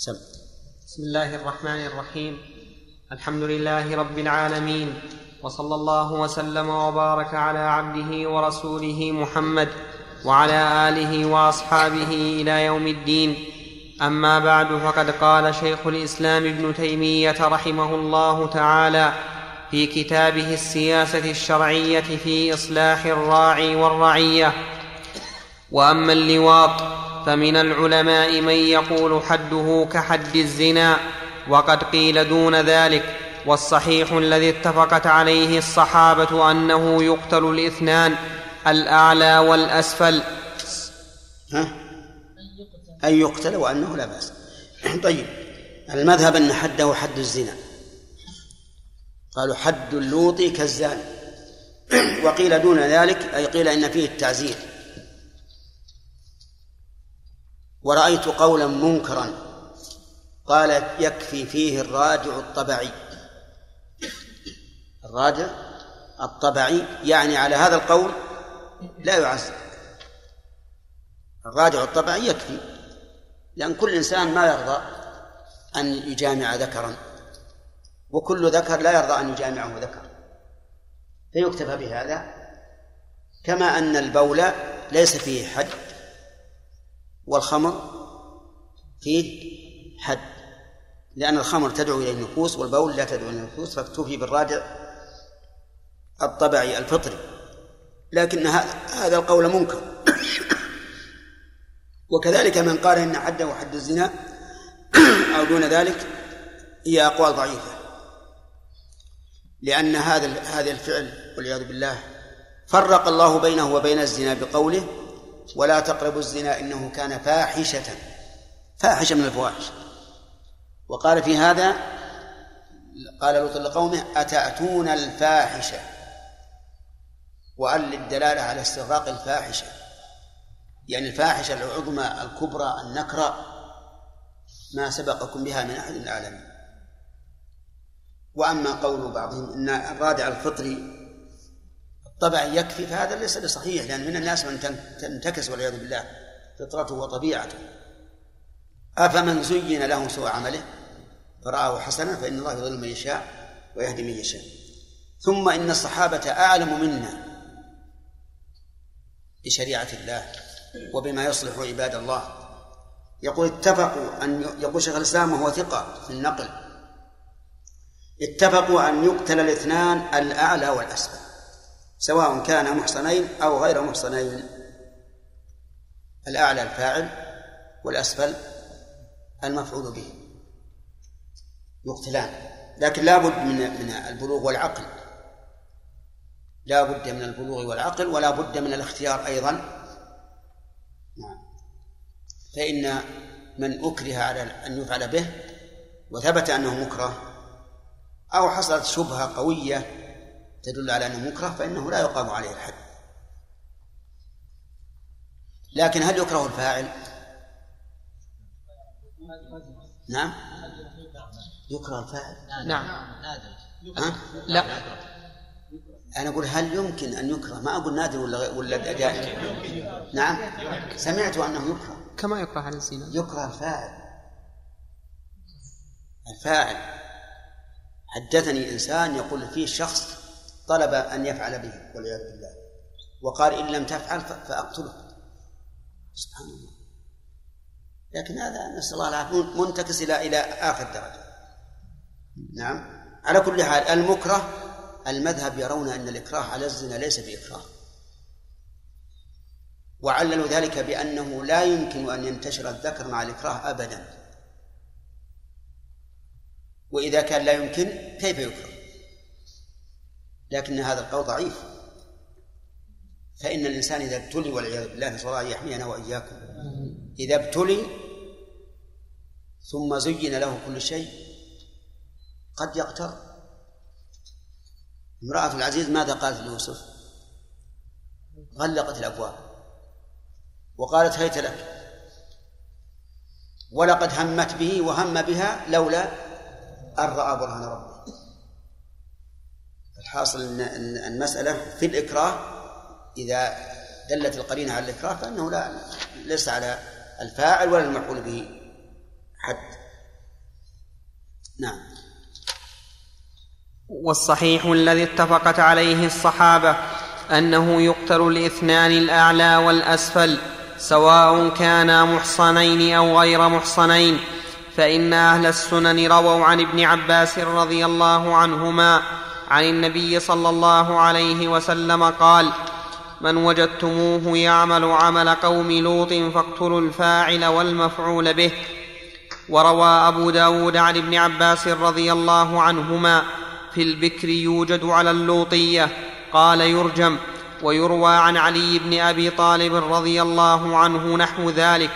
سم. بسم الله الرحمن الرحيم. الحمد لله رب العالمين وصلى الله وسلم وبارك على عبده ورسوله محمد وعلى آله وأصحابه إلى يوم الدين. أما بعد فقد قال شيخ الإسلام ابن تيمية رحمه الله تعالى في كتابه السياسة الشرعية في إصلاح الراعي والرعية. وأما اللواط فمن العلماء من يقول حده كحد الزنا وقد قيل دون ذلك والصحيح الذي اتفقت عليه الصحابة أنه يقتل الاثنان الأعلى والأسفل. ها؟ أن يقتل وأنه لا بأس. طيب المذهب أن حده حد الزنا. قالوا حد اللوط كالزاني. وقيل دون ذلك أي قيل إن فيه التعزير. ورأيت قولا منكرا. قال يكفي فيه الراجع الطبعي. الراجع الطبعي يعني على هذا القول لا يعزر الراجع الطبعي يكفي لأن كل إنسان ما يرضى أن يجامع ذكرا وكل ذكر لا يرضى أن يجامعه ذكر فيكتفى بهذا كما أن البول ليس فيه حد. والخمر فيه حد لأن الخمر تدعو إلى النفوس والبول لا تدعو إلى النفوس فاكتفي بالراجع الطبعي الفطري. لكن هذا القول منكر. وكذلك من قال إن حده حد الزنا أو دون ذلك هي أقوال ضعيفة. لأن هذا هذا الفعل والعياذ بالله فرق الله بينه وبين الزنا بقوله ولا تقربوا الزنا إنه كان فاحشة. فاحشة من الفواحش. وقال في هذا قال لوط لقومه أتأتون الفاحشة؟ وأل للدلالة على استغراق الفاحشة. يعني الفاحشة العظمى الكبرى النكرة ما سبقكم بها من أحد العالمين. وأما قول بعضهم أن الرادع الفطري الطبع يكفي فهذا ليس بصحيح لأن من الناس من تنتكس والعياذ بالله فطرته وطبيعته. أفمن زين له سوء عمله؟ فرآه حسنا فإن الله يضل من يشاء ويهدي من يشاء. ثم إن الصحابة أعلم منا بشريعة الله وبما يصلح عباد الله. يقول اتفقوا أن يقول شيخ الإسلام وهو ثقة في النقل اتفقوا أن يقتل الاثنان الأعلى والأسفل. سواء كان محصنين أو غير محصنين. الأعلى الفاعل والأسفل المفعول به. يقتلان لكن لا بد من من البلوغ والعقل. لا بد من البلوغ والعقل ولا بد من الاختيار أيضا. نعم. فإن من أكره على أن يفعل به وثبت أنه مكره أو حصلت شبهة قوية تدل على أنه مكره فإنه لا يقام عليه الحد لكن هل يكره الفاعل؟ نعم. يكره الفاعل؟ نعم. ها؟ لا. أنا أقول هل يمكن أن يكره؟ ما أقول نادر ولا ولا دائم نعم. سمعت أنه يكره. كما يكره على الزنا. يكره الفاعل. الفاعل. حدثني إنسان يقول فيه شخص طلب أن يفعل به والعياذ بالله. وقال إن لم تفعل فأقتله. سبحان الله. لكن هذا نسأل الله العافية منتكس إلى إلى آخر درجة. نعم. على كل حال المكره المذهب يرون أن الإكراه على الزنا ليس بإكراه. وعللوا ذلك بأنه لا يمكن أن ينتشر الذكر مع الإكراه أبدا. وإذا كان لا يمكن كيف يكره؟ لكن هذا القول ضعيف. فإن الإنسان إذا ابتلي والعياذ بالله نسأل الله أن يحمينا وإياكم. إذا ابتلي ثم زين له كل شيء قد يقتر امرأة العزيز ماذا قالت ليوسف؟ غلقت الأبواب وقالت هيت لك. ولقد همت به وهم بها لولا أن رأى برهان ربه. الحاصل أن المسألة في الإكراه إذا دلت القرينة على الإكراه فإنه لا ليس على الفاعل ولا المفعول به حد. نعم. والصحيح الذي اتفقت عليه الصحابة أنه يقتل الاثنان الأعلى والأسفل سواء كانا محصنين أو غير محصنين. فإن أهل السنن رووا عن ابن عباس رضي الله عنهما عن النبي صلى الله عليه وسلم قال من وجدتموه يعمل عمل قوم لوط فاقتلوا الفاعل والمفعول به. وروى أبو داود عن ابن عباس رضي الله عنهما في البكر يوجد على اللوطية. قال يرجم. ويروى عن علي بن أبي طالب رضي الله عنه نحو ذلك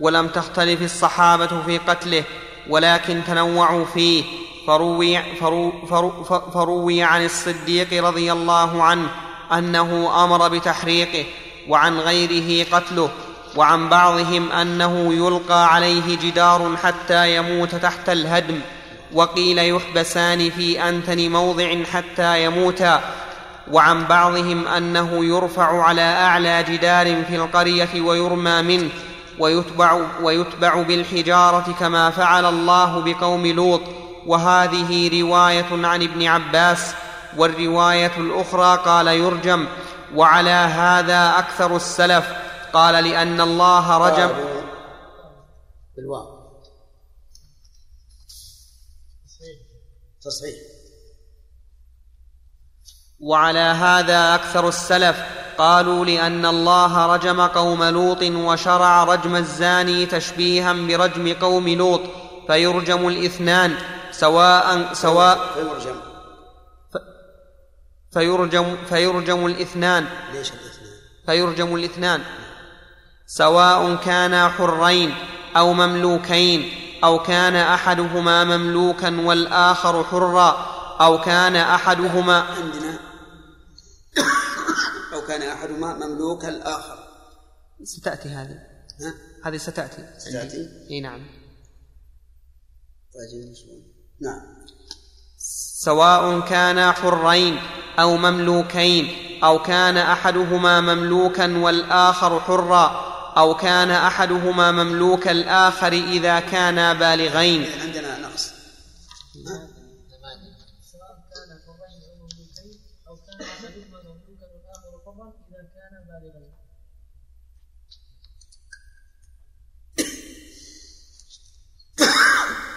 ولم تختلف الصحابة في قتله ولكن تنوعوا فيه فروي, فرو فرو فروي عن الصديق رضي الله عنه أنه أمر بتحريقه وعن غيره قتله وعن بعضهم أنه يلقى عليه جدار حتى يموت تحت الهدم وقيل يحبسان في أنتن موضع حتى يموتا وعن بعضهم أنه يرفع على أعلى جدار في القرية ويرمى منه ويتبع, ويتبع بالحجارة كما فعل الله بقوم لوط وهذه رواية عن ابن عباس والرواية الأخرى قال يرجم وعلى هذا أكثر السلف. قال لأن الله رجم. بالواو. تصحيح. وعلى هذا أكثر السلف. قالوا لأن الله رجم قوم لوط وشرع رجم الزاني تشبيها برجم قوم لوط فيرجم الاثنان. سواء سواء فيرجم. فيرجم فيرجم الاثنان. ليش الاثنان؟ فيرجم الاثنان. سواء كانا حرين أو مملوكين أو كان أحدهما مملوكا والآخر حرا أو كان أحدهما عندنا. أو كان أحدهما مملوك الآخر. ستأتي هذه؟ هذه ستأتي. ستأتي؟ إي نعم. طيب نعم. سواء كانا حرين أو مملوكين أو كان أحدهما مملوكا والآخر حرا أو كان أحدهما مملوك الآخر إذا كانا بالغين. عندنا نقص.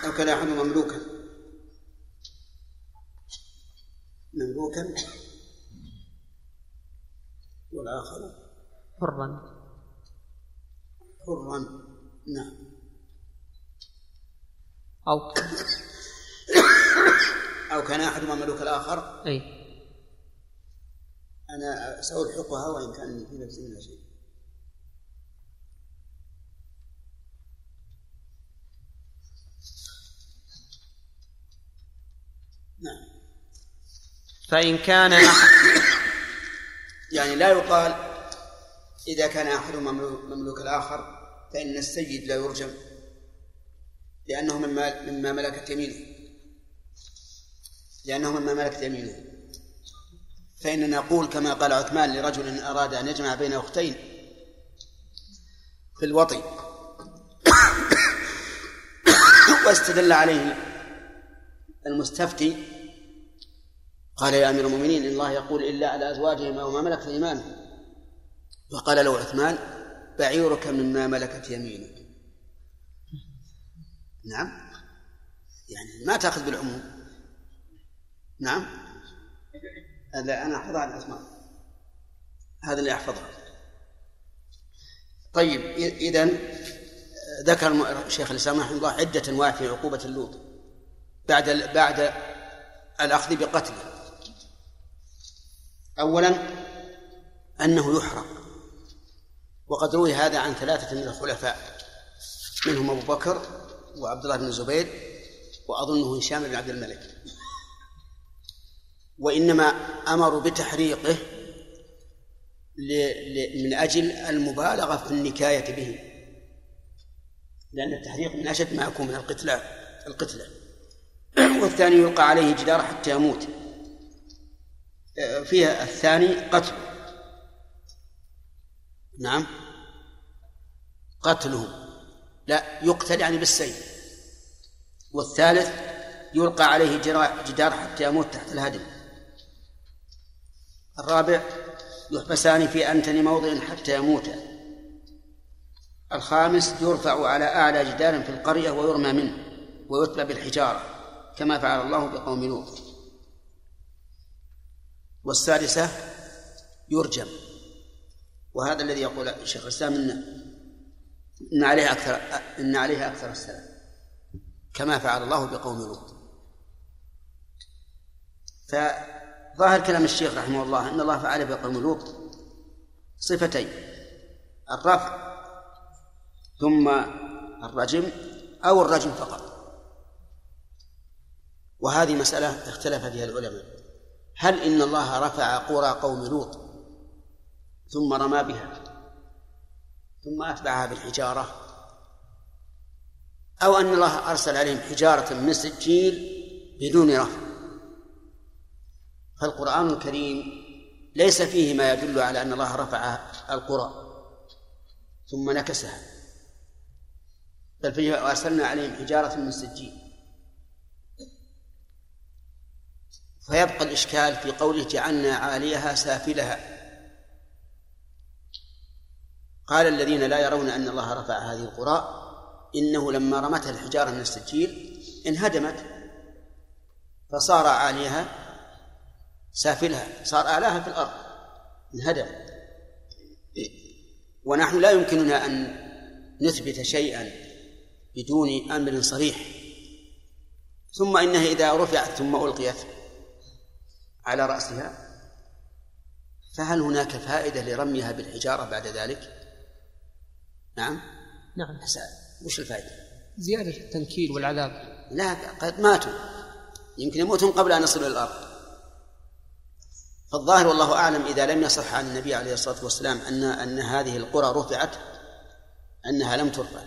أو كان أحد مملوكا. مملوكا. والآخر؟ حرا. حرا. نعم. أو أو كان أحدهما مملوك الآخر؟ أي. أنا سألحقها وإن كان في نفسي منها شيء فإن كان يعني لا يقال إذا كان أحدهما مملوك الآخر فإن السيد لا يرجم لأنه مما مما ملكت يمينه. لأنه مما ملكت يمينه. فإننا نقول كما قال عثمان لرجل أراد أن يجمع بين أختين في الوطي واستدل عليه المستفتي قال يا أمير المؤمنين إن الله يقول إلا على أزواجهم أو ما ملكت إيمانهم. فقال له عثمان بعيرك مما ملكت يمينك. نعم. يعني ما تأخذ بالعموم. نعم. هذا أنا احفظها على الأسماء. هذا اللي احفظها طيب اذا ذكر شيخ الإسلام رحمه الله عدة انواع في عقوبة اللوط. بعد بعد الأخذ بقتله. أولا أنه يحرق وقد روي هذا عن ثلاثة من الخلفاء منهم أبو بكر وعبد الله بن الزبير وأظنه هشام بن عبد الملك. وإنما أمروا بتحريقه من أجل المبالغة في النكاية به. لأن التحريق من أشد ما يكون من القتلة القتلة والثاني يلقى عليه جدار حتى يموت. فيها الثاني قتل. نعم. قتله لا يقتل يعني بالسيف. والثالث يلقى عليه جدار حتى يموت تحت الهدم. الرابع يحبسان في أنتن موضع حتى يموتا الخامس يرفع على أعلى جدار في القرية ويرمى منه ويتلى بالحجارة كما فعل الله بقوم لوط والسادسة يرجم. وهذا الذي يقول شيخ الإسلام إن إن عليه أكثر إن عليه أكثر السلام. كما فعل الله بقوم لوط. فظاهر كلام الشيخ رحمه الله أن الله فعل بقوم لوط صفتين. الرفع ثم الرجم أو الرجم فقط. وهذه مسألة اختلف فيها العلماء. هل إن الله رفع قرى قوم لوط ثم رمى بها ثم أتبعها بالحجارة؟ أو أن الله أرسل عليهم حجارة من سجيل بدون رفع. فالقرآن الكريم ليس فيه ما يدل على أن الله رفع القرى ثم نكسها. بل فيه وأرسلنا عليهم حجارة من سجيل. فيبقى الإشكال في قوله جعلنا عاليها سافلها. قال الذين لا يرون أن الله رفع هذه القرى إنه لما رمتها الحجارة من السجيل انهدمت فصار عاليها سافلها صار أعلاها في الأرض انهدم. ونحن لا يمكننا أن نثبت شيئا بدون أمر صريح. ثم إنها إذا رفعت ثم ألقيت على رأسها؟ فهل هناك فائدة لرميها بالحجارة بعد ذلك؟ نعم. نعم. وش الفائدة؟ زيادة التنكيل والعذاب. لا قد ماتوا. يمكن يموتون قبل أن يصلوا إلى الأرض. فالظاهر والله أعلم إذا لم يصح عن النبي عليه الصلاة والسلام أن أن هذه القرى رفعت أنها لم ترفع.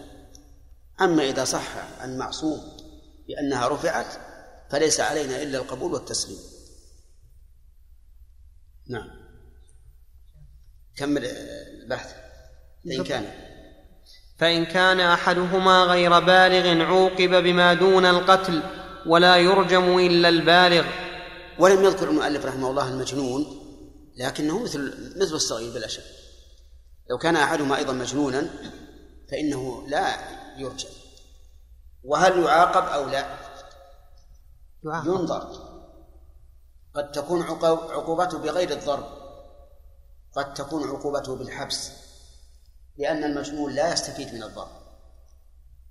أما إذا صح عن معصوم بأنها رفعت فليس علينا إلا القبول والتسليم. نعم. كمل البحث. فإن كان. فإن كان أحدهما غير بالغ عوقب بما دون القتل ولا يرجم إلا البالغ. ولم يذكر المؤلف رحمه الله المجنون لكنه مثل مثل الصغير بلا شك. لو كان أحدهما أيضا مجنونا فإنه لا يرجم. وهل يعاقب أو لا؟ يعاقب. ينظر. قد تكون عقوبته بغير الضرب. قد تكون عقوبته بالحبس. لأن المجنون لا يستفيد من الضرب.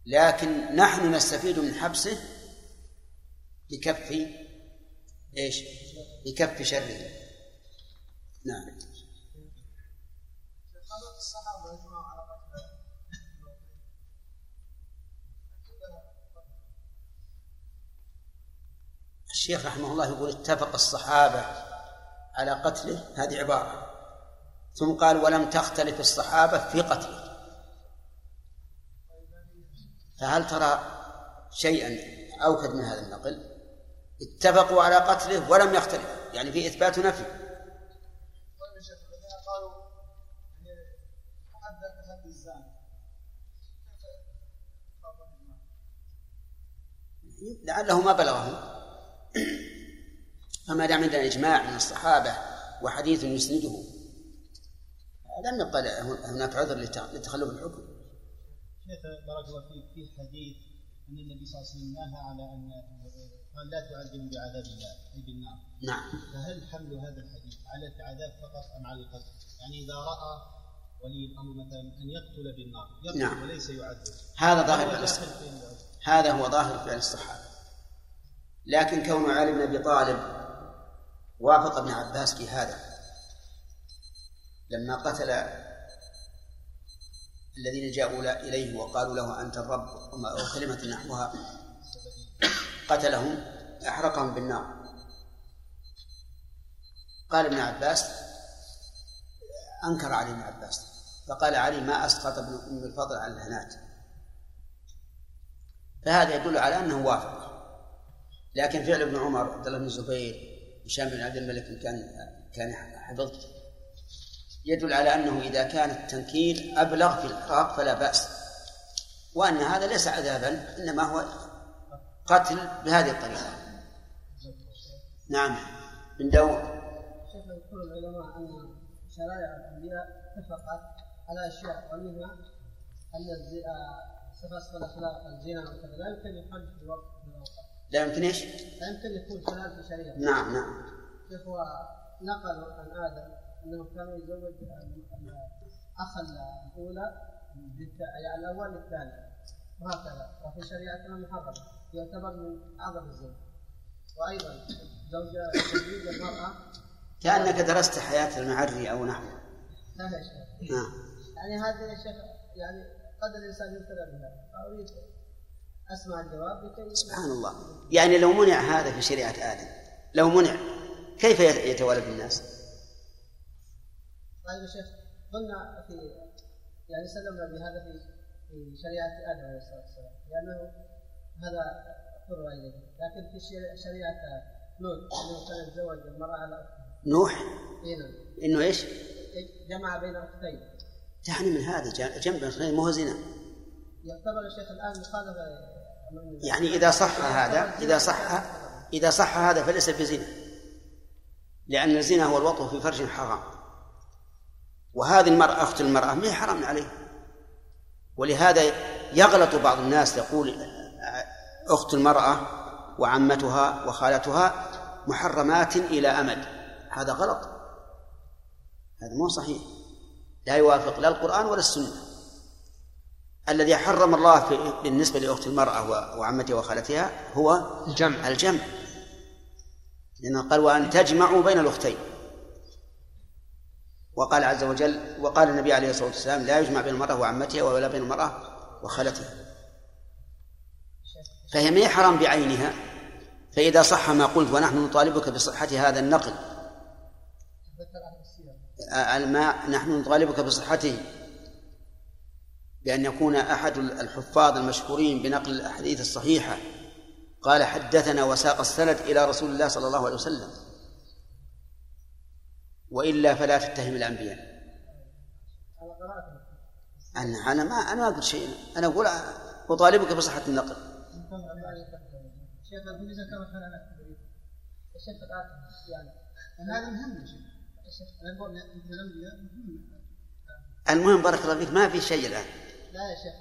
لكن نحن نستفيد من حبسه بكف إيش؟ بكف شره. نعم. الشيخ رحمه الله يقول اتفق الصحابة على قتله هذه عبارة. ثم قال ولم تختلف الصحابة في قتله. فهل ترى شيئا أوكد من هذا النقل؟ اتفقوا على قتله ولم يختلفوا يعني في إثبات ونفي لعله ما بلغهم. فما دام عندنا إجماع من الصحابة وحديث يسنده لم يبقى هناك عذر لتخلف الحكم. شيخ بارك الله فيك في حديث أن النبي صلى الله عليه وسلم نهى على أن قال لا تعذبوا بعذاب الله أي بالنار. نعم. فهل حمل هذا الحديث على العذاب فقط أم على القتل؟ يعني إذا رأى ولي الأمر مثلا أن يقتل بالنار يقتل نعم. وليس يعذب. هذا ظاهر فعل الصحابه. هذا هو ظاهر فعل الصحابه. لكن كون علي بن أبي طالب وافق ابن عباس في هذا لما قتل الذين جاءوا إليه وقالوا له أنت الرب أو كلمة نحوها قتلهم أحرقهم بالنار. قال ابن عباس أنكر علي ابن عباس فقال علي ما أسقط ابن أم الفضل على الهنات فهذا يدل على أنه وافق. لكن فعل ابن عمر عبد الله بن الزبير هشام بن عبد الملك كان كان حفظت يدل على أنه إذا كان التنكيل أبلغ في الإحراق فلا بأس. وأن هذا ليس عذابا إنما هو قتل بهذه الطريقة. نعم. من داود شيخ يقول العلماء أن شرائع الأنبياء اتفقت على أشياء ومنها أن صفات الأخلاق الزنا وكذا لا يمكن يخالف في الوقت. لا يمكن إيش؟ لا يمكن يكون في شريعة. نعم نعم. كيف هو نقل عن آدم أنه كان يزوج الأخ الأولى يعني الأول للثاني. وهكذا. وفي شريعتنا محرم يعتبر من أعظم الزنا وأيضا زوج تزويج المرأة كأنك درست حياة المعري أو نحوه. لا يا شيخ. نعم. يعني هذا يا شيخ يعني قد الإنسان يبتلى بها. فأريد أسمع الجواب سبحان الله. يعني لو منع هذا في شريعة آدم لو منع كيف يتولد الناس؟ طيب يا شيخ قلنا في يعني سلمنا بهذا في في شريعة آدم عليه الصلاة والسلام لأنه هذا قرر إليه. لكن في شريعة نوح أنه كان يتزوج المرأة على أختها نوح؟ إيه نعم. إنه إيش؟ جمع بين أختين. يعني من هذا جنب الخير مو زنا. يعتبر الشيخ الآن مخالفة يعني إذا صح هذا إذا صح إذا صح هذا فليس بزنا لأن الزنا هو الوطء في فرج حرام. وهذه المرأة أخت المرأة ما هي حرام عليه ولهذا يغلط بعض الناس يقول أخت المرأة وعمتها وخالتها محرمات إلى أمد. هذا غلط. هذا مو صحيح. لا يوافق لا القرآن ولا السنة. الذي حرم الله في بالنسبة لأخت المرأة وعمتها وخالتها هو الجمع. الجمع. لأنه قال وأن تجمعوا بين الأختين. وقال عز وجل وقال النبي عليه الصلاة والسلام لا يجمع بين المرأة وعمتها ولا بين المرأة وخالتها. فهي ما حرام بعينها. فإذا صح ما قلت ونحن نطالبك بصحة هذا النقل. الماء نحن نطالبك بصحته. بأن يكون أحد الحفاظ المشهورين بنقل الأحاديث الصحيحة. قال حدثنا وساق السند إلى رسول الله صلى الله عليه وسلم. وإلا فلا تتهم الأنبياء. أنا أنا ما أنا ما أقول شيء. أنا أقول أطالبك بصحة النقل. شيخ الشيخ يعني هذا مهم. المهم بارك الله فيك ما في شيء الآن. لا يا شيخ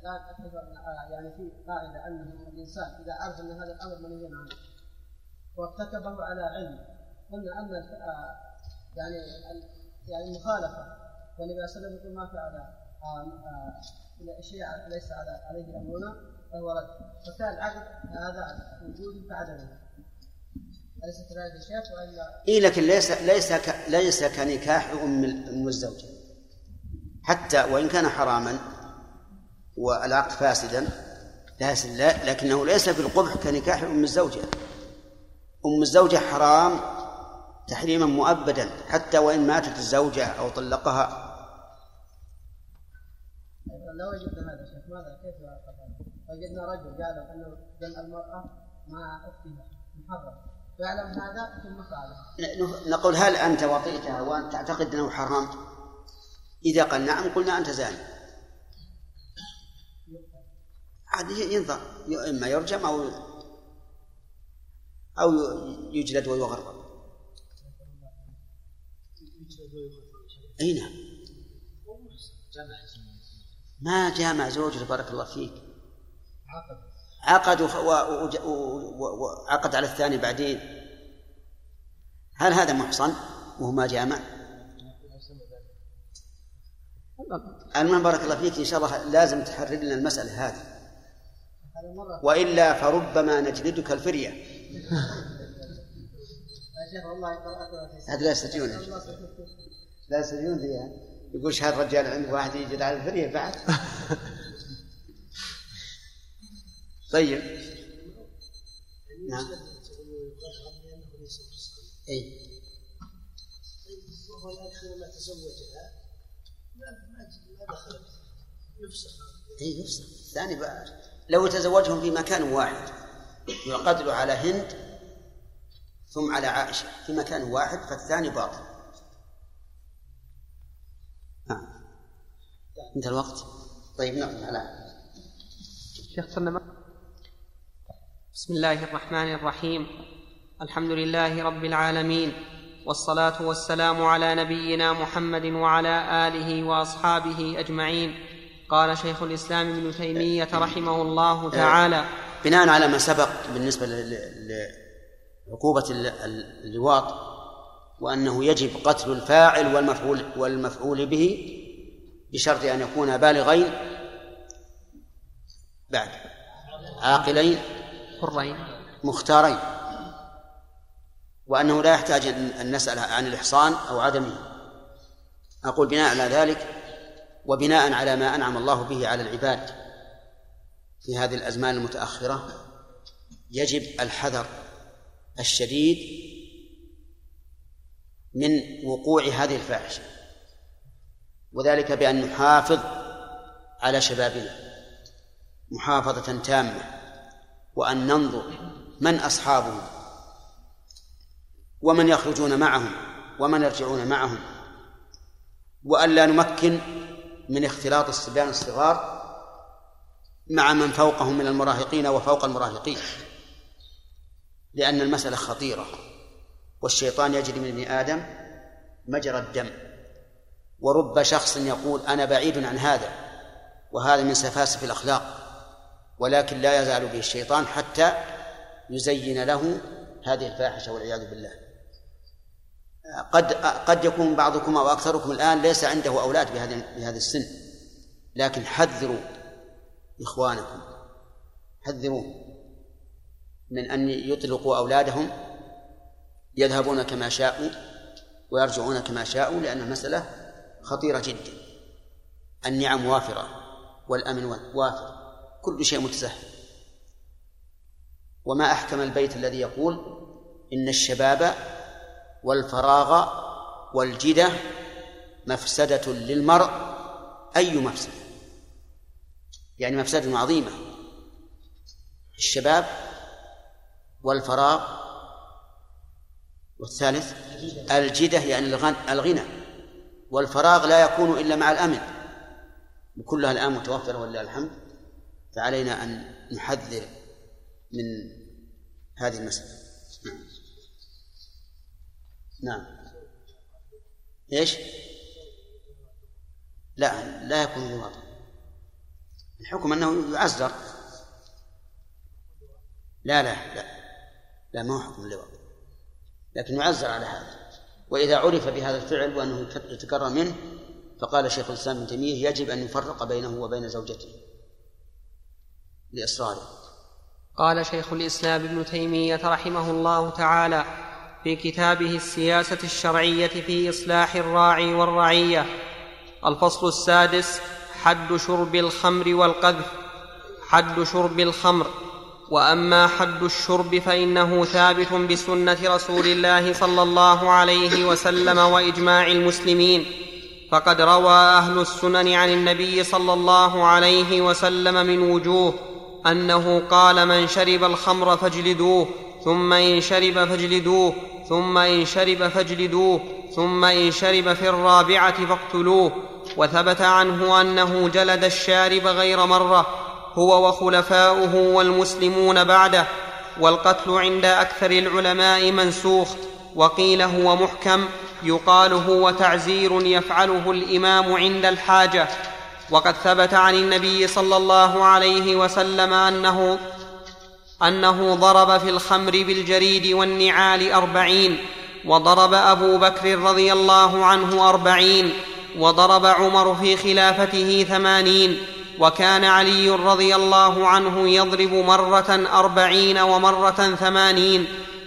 الان أعتبر يعني في قاعدة أنه الإنسان إذا عرف أن هذا الأمر منهي عنه وارتكبه على علم قلنا أن يعني يعني المخالفه والنبي صلى الله عليه وسلم يقول ما فعل شيء ليس على عليه أمرنا فهو رد. فكان العقد هذا وجود أليست كذلك يا شيخ؟ وإلا اي لكن ليس ليس ك... ليس كنكاح أم الزوجة. حتى وإن كان حراما والعقد فاسدا لا لكنه ليس في القبح كنكاح أم الزوجة. أم الزوجة حرام تحريما مؤبدا حتى وإن ماتت الزوجة أو طلقها. لو وجدنا هذا ماذا؟ كيف وجدنا رجل قال أنه جمع المرأة مع أختها محرم. يعلم هذا ثم نقول هل أنت وطيتها وأنت تعتقد أنه حرام؟ إذا قال نعم قلنا أنت زاني. عاد ينظر اما يرجم أو أو يجلد ويغرب. أي نعم. ما جامع زوجته بارك الله فيك. عقد وعقد على الثاني بعدين. هل هذا محصن؟ وهو ما جامع؟ المهم بارك الله فيك إن شاء الله لازم تحرر لنا المسألة هذه. وإلا فربما نجلدك الفرية. هذا لا يستطيعون. لا يستطيعون فيها. يقول شهر رجال عند واحد يجد على الفرية بعد. طيب. نعم. اي وهو الان حينما تزوجها ما دخلت يفسخ. اي يفسخ الثاني بقى. لو تزوجهم في مكان واحد يقتل على هند ثم على عائشة في مكان واحد فالثاني باطل. نعم. انتهى الوقت. طيب نقف على. شيخ صلى بسم الله الرحمن الرحيم. الحمد لله رب العالمين والصلاة والسلام على نبينا محمد وعلى آله وأصحابه أجمعين. قال شيخ الإسلام ابن تيمية رحمه الله تعالى. بناء على ما سبق بالنسبة لعقوبة اللواط وأنه يجب قتل الفاعل والمفعول والمفعول به بشرط أن يكونا بالغين بعد عاقلين حرين. مختارين وأنه لا يحتاج أن نسأل عن الإحصان أو عدمه. أقول بناء على ذلك وبناء على ما أنعم الله به على العباد في هذه الأزمان المتأخرة يجب الحذر الشديد من وقوع هذه الفاحشة وذلك بأن نحافظ على شبابنا محافظة تامة وأن ننظر من أصحابهم ومن يخرجون معهم ومن يرجعون معهم وأن لا نمكن من اختلاط الصبيان الصغار مع من فوقهم من المراهقين وفوق المراهقين. لأن المسألة خطيرة والشيطان يجري من ابن آدم مجرى الدم. ورب شخص يقول أنا بعيد عن هذا وهذا من سفاسف الأخلاق ولكن لا يزال به الشيطان حتى يزين له هذه الفاحشة والعياذ بالله. قد قد يكون بعضكم أو أكثركم الآن ليس عنده أولاد بهذا بهذا السن. لكن حذروا إخوانكم. حذروا من أن يطلقوا أولادهم يذهبون كما شاءوا ويرجعون كما شاءوا لأن المسألة خطيرة جدا. النعم وافرة والأمن وافر. كل شيء متسهل. وما أحكم البيت الذي يقول إن الشباب والفراغ والجدة مفسدة للمرء. أي مفسدة؟ يعني مفسدة عظيمة. الشباب والفراغ والثالث الجدة يعني الغنى. والفراغ لا يكون إلا مع الأمن. وكلها الآن متوفرة ولله الحمد. فعلينا أن نحذر من هذه المسألة. نعم. إيش؟ لا لا يكون لواطا الحكم أنه يعزر لا لا لا لا ما هو حكم اللواط لكن يعزر على هذا. وإذا عرف بهذا الفعل وأنه يتكرر منه فقال شيخ الإسلام ابن تيمية يجب أن يفرق بينه وبين زوجته لإصراره. قال شيخ الإسلام ابن تيمية رحمه الله تعالى في كتابه السياسة الشرعية في إصلاح الراعي والرعية. الفصل السادس حد شرب الخمر والقذف. حد شرب الخمر. وأما حد الشرب فإنه ثابت بسنة رسول الله صلى الله عليه وسلم وإجماع المسلمين. فقد روى أهل السنن عن النبي صلى الله عليه وسلم من وجوه أنه قال من شرب الخمر فاجلدوه ثم إن شرب فاجلدوه ثم إن شرب فاجلدوه ثم إن شرب في الرابعة فاقتلوه. وثبت عنه أنه جلد الشارب غير مرة هو وخلفاؤه والمسلمون بعده. والقتل عند أكثر العلماء منسوخ. وقيل هو محكم يقال هو تعزير يفعله الإمام عند الحاجة. وقد ثبت عن النبي صلى الله عليه وسلم أنه أنه ضرب في الخمر بالجريد والنعال أربعين وضرب أبو بكر رضي الله عنه أربعين وضرب عمر في خلافته ثمانين وكان علي رضي الله عنه يضرب مرة أربعين ومرة ثمانين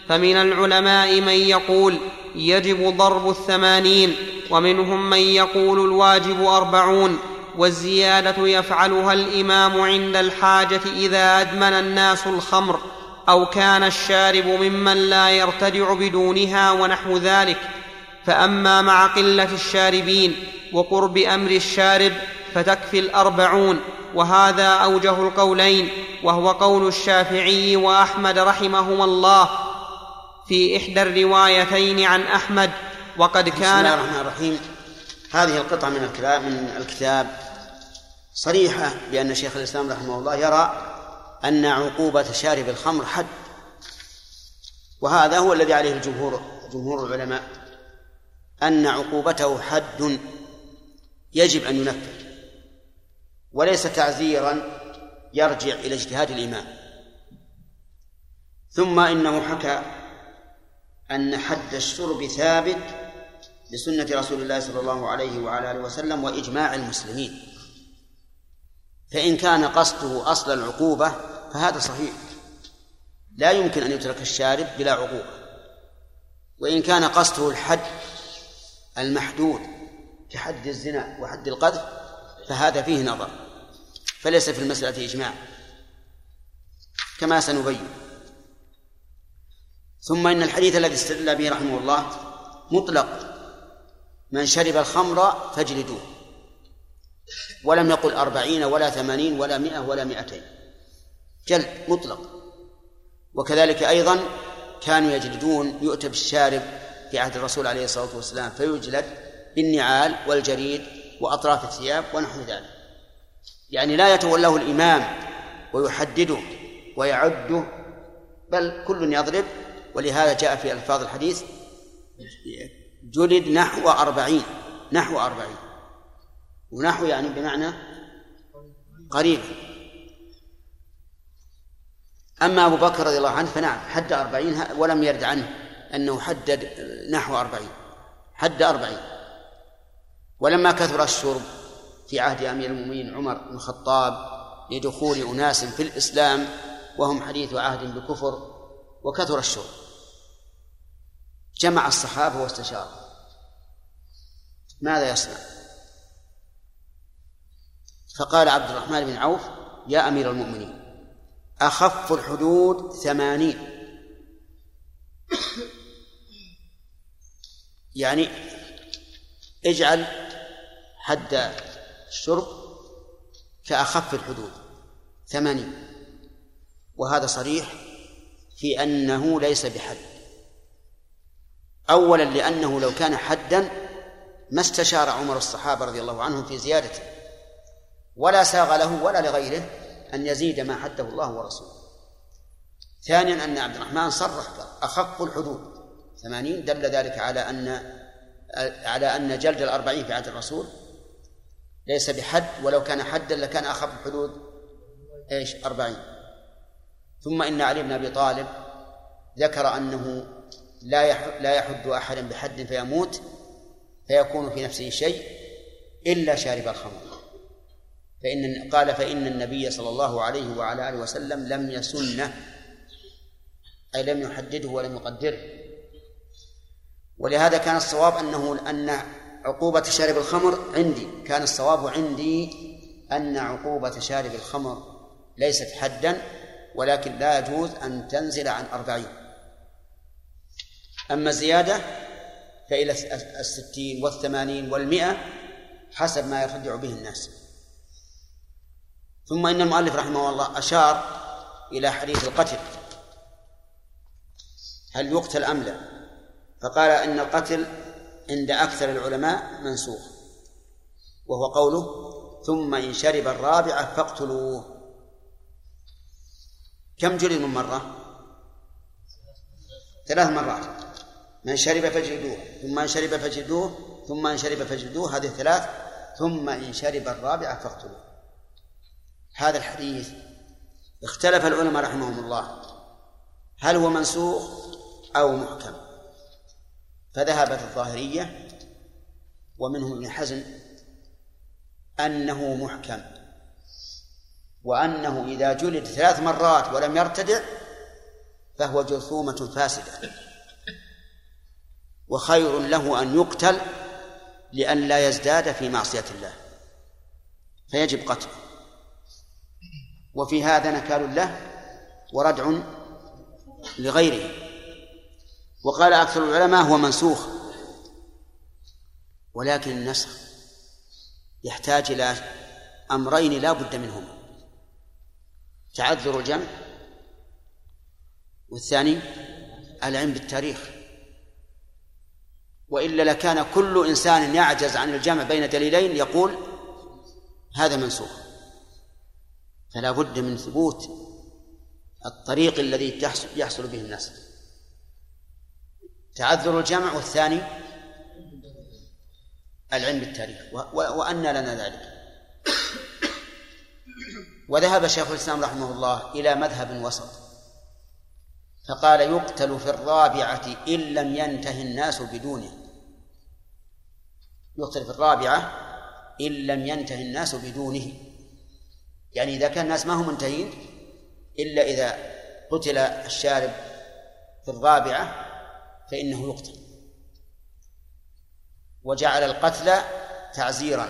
فمن العلماء من يقول يجب ضرب الثمانين ومنهم من يقول الواجب أربعون. والزيادة يفعلها الإمام عند الحاجة إذا أدمن الناس الخمر أو كان الشارب ممن لا يرتدع بدونها ونحو ذلك. فأما مع قلة الشاربين وقرب أمر الشارب فتكفي الأربعون وهذا أوجه القولين وهو قول الشافعي وأحمد رحمهما الله. في إحدى الروايتين عن أحمد وقد كان بسم الله الرحمن الرحيم. هذه القطعة من الكتاب من الكتاب صريحة بأن شيخ الإسلام رحمه الله يرى أن عقوبة شارب الخمر حد وهذا هو الذي عليه الجمهور جمهور العلماء أن عقوبته حد يجب أن ينفذ وليس تعزيرا يرجع إلى اجتهاد الإمام. ثم إنه حكى أن حد الشرب ثابت لسنة رسول الله صلى الله عليه وعلى آله وسلم وإجماع المسلمين. فإن كان قصده أصل العقوبة فهذا صحيح. لا يمكن أن يترك الشارب بلا عقوبة. وإن كان قصده الحد المحدود كحد الزنا وحد القذف فهذا فيه نظر. فليس في المسألة إجماع. كما سنبين. ثم إن الحديث الذي استدل به رحمه الله مطلق من شرب الخمر فاجلدوه. ولم يقل أربعين ولا ثمانين ولا مئة ولا مئتين. جلد مطلق. وكذلك أيضا كانوا يجلدون يؤتى بالشارب في عهد الرسول عليه الصلاة والسلام فيجلد بالنعال والجريد وأطراف الثياب ونحو ذلك. يعني لا يتولاه الإمام ويحدده ويعده بل كل يضرب. ولهذا جاء في ألفاظ الحديث جلد نحو أربعين نحو أربعين. ونحو يعني بمعنى قريب. أما أبو بكر رضي الله عنه فنعم حد أربعين ولم يرد عنه أنه حدد نحو أربعين حد أربعين. ولما كثر الشرب في عهد أمير المؤمنين عمر بن الخطاب لدخول أناس في الإسلام وهم حديث عهد بكفر وكثر الشرب. جمع الصحابة واستشار. ماذا يصنع؟ فقال عبد الرحمن بن عوف يا أمير المؤمنين أخف الحدود ثمانين. يعني اجعل حد الشرب كأخف الحدود ثمانين. وهذا صريح في أنه ليس بحد. أولا لأنه لو كان حدا ما استشار عمر الصحابة رضي الله عنهم في زيادته. ولا ساغ له ولا لغيره أن يزيد ما حده الله ورسوله. ثانيا أن عبد الرحمن صرح أخف الحدود. ثمانين دل ذلك على أن على أن جلد الأربعين في عهد الرسول ليس بحد ولو كان حدا لكان أخف الحدود إيش؟ أربعين. ثم إن علي بن أبي طالب ذكر أنه لا لا يحد أحدا بحد فيموت فيكون في نفسه شيء إلا شارب الخمر. فإن قال فإن النبي صلى الله عليه وعلى آله وسلم لم يسنه أي لم يحدده ولم يقدره. ولهذا كان الصواب أنه أن عقوبة شارب الخمر عندي كان الصواب عندي أن عقوبة شارب الخمر ليست حدا ولكن لا يجوز أن تنزل عن أربعين. أما الزيادة فإلى الستين والثمانين والمئة حسب ما يخدع به الناس. ثم إن المؤلف رحمه الله أشار إلى حديث القتل. هل يقتل أم لا؟ فقال إن القتل عند أكثر العلماء منسوخ وهو قوله ثم إن شرب الرابعة فاقتلوه. كم جلد من مرة؟ ثلاث مرات. من شرب فاجلدوه ثم إن شرب فاجلدوه ثم إن شرب فاجلدوه هذه ثلاث ثم إن شرب الرابعة فاقتلوه. هذا الحديث اختلف العلماء رحمهم الله. هل هو منسوخ أو محكم؟ فذهبت الظاهرية ومنهم ابن حزم أنه محكم وأنه إذا جلد ثلاث مرات ولم يرتدع فهو جرثومة فاسدة. وخير له أن يقتل لئن لا يزداد في معصية الله. فيجب قتله. وفي هذا نكال له وردع لغيره. وقال أكثر العلماء هو منسوخ ولكن النسخ يحتاج إلى أمرين لا بد منهما. تعذر الجمع والثاني العلم بالتاريخ. وإلا لكان كل إنسان يعجز عن الجمع بين دليلين يقول هذا منسوخ. فلا بد من ثبوت الطريق الذي يحصل به الناس. تعذر الجمع والثاني العلم بالتاريخ. وأن لنا ذلك. وذهب شيخ الإسلام رحمه الله إلى مذهب وسط. فقال يقتل في الرابعة إن لم ينتهي الناس بدونه. يقتل في الرابعة إن لم ينتهي الناس بدونه. يعني إذا كان الناس ما هم منتهين إلا إذا قتل الشارب في الرابعة فإنه يقتل. وجعل القتل تعزيرا.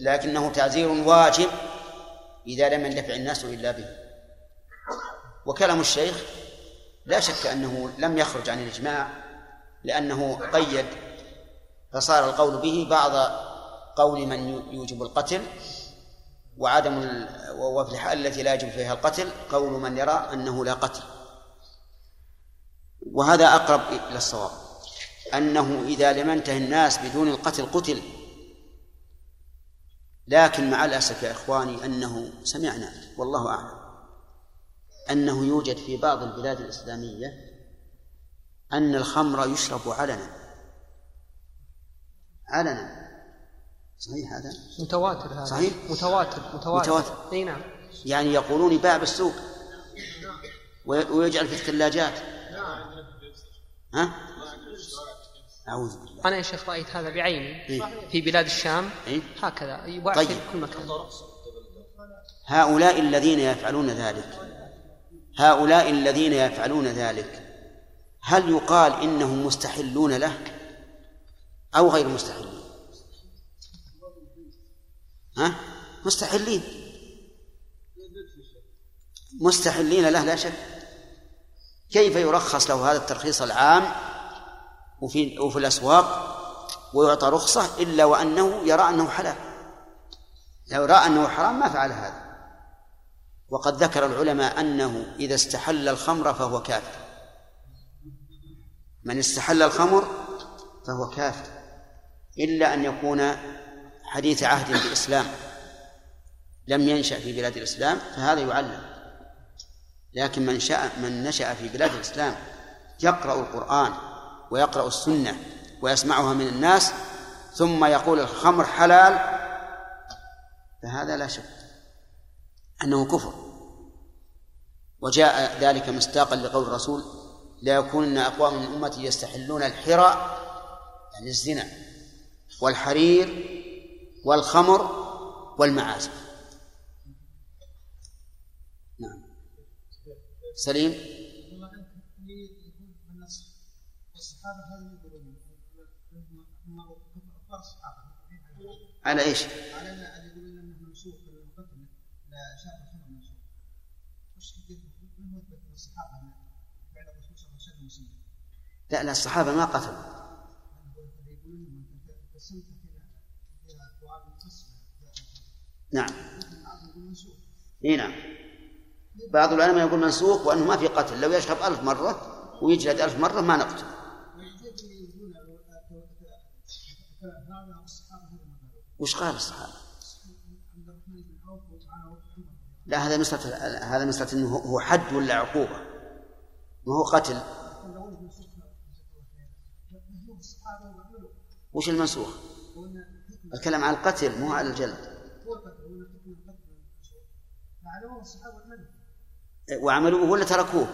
لكنه تعزير واجب إذا لم يندفع الناس إلا به. وكلام الشيخ لا شك أنه لم يخرج عن الإجماع لأنه قيد فصار القول به بعض قول من يوجب القتل وعدم وفي الحال التي لا يجب فيها القتل قول من يرى أنه لا قتل. وهذا أقرب إلى الصواب. أنه إذا لم ينتهي الناس بدون القتل قتل. لكن مع الأسف يا إخواني أنه سمعنا والله أعلم أنه يوجد في بعض البلاد الإسلامية أن الخمر يشرب علنا. علنا. صحيح هذا؟ متواتر هذا صحيح؟ متواتر متواتر, متواتر. إي نعم يعني يقولون يباع بالسوق ويجعل في الثلاجات ها؟ أعوذ بالله أنا يا شيخ رأيت هذا بعيني إيه؟ في بلاد الشام إيه؟ هكذا يباع طيب. في كل مكان هؤلاء الذين يفعلون ذلك هؤلاء الذين يفعلون ذلك هل يقال إنهم مستحلون له أو غير مستحلين ها؟ مستحلين. مستحلين. له لا شك. كيف يرخص له هذا الترخيص العام وفي وفي الأسواق ويعطى رخصة إلا وأنه يرى أنه حلال؟ لو رأى أنه حرام ما فعل هذا. وقد ذكر العلماء أنه إذا استحل الخمر فهو كافر. من استحل الخمر فهو كافر. إلا أن يكون حديث عهد بالإسلام لم ينشأ في بلاد الإسلام فهذا يعلم. لكن من شاء من نشأ في بلاد الإسلام يقرأ القرآن ويقرأ السنة ويسمعها من الناس ثم يقول الخمر حلال فهذا لا شك أنه كفر. وجاء ذلك مصداقا لقول الرسول لا يكونن أقوام من أمتي يستحلون الحرى يعني الزنا والحرير والخمر والمعازف. نعم. سليم؟ على إيش؟ على ان يقولون من فعل الرسول صلى الله عليه وسلم لا لا الصحابة ما قتلوا. نعم. إي نعم. بعض العلماء يقول منسوخ وأنه ما في قتل لو يشرب ألف مرة ويجلد ألف مرة ما نقتل. وش قال الصحابة؟ لا هذا مسألة هذا مسألة إنه هو حد ولا عقوبة؟ ما هو قتل. وش المنسوخ؟ الكلام عن القتل مو على الجلد. وعملوه ولا تركوه؟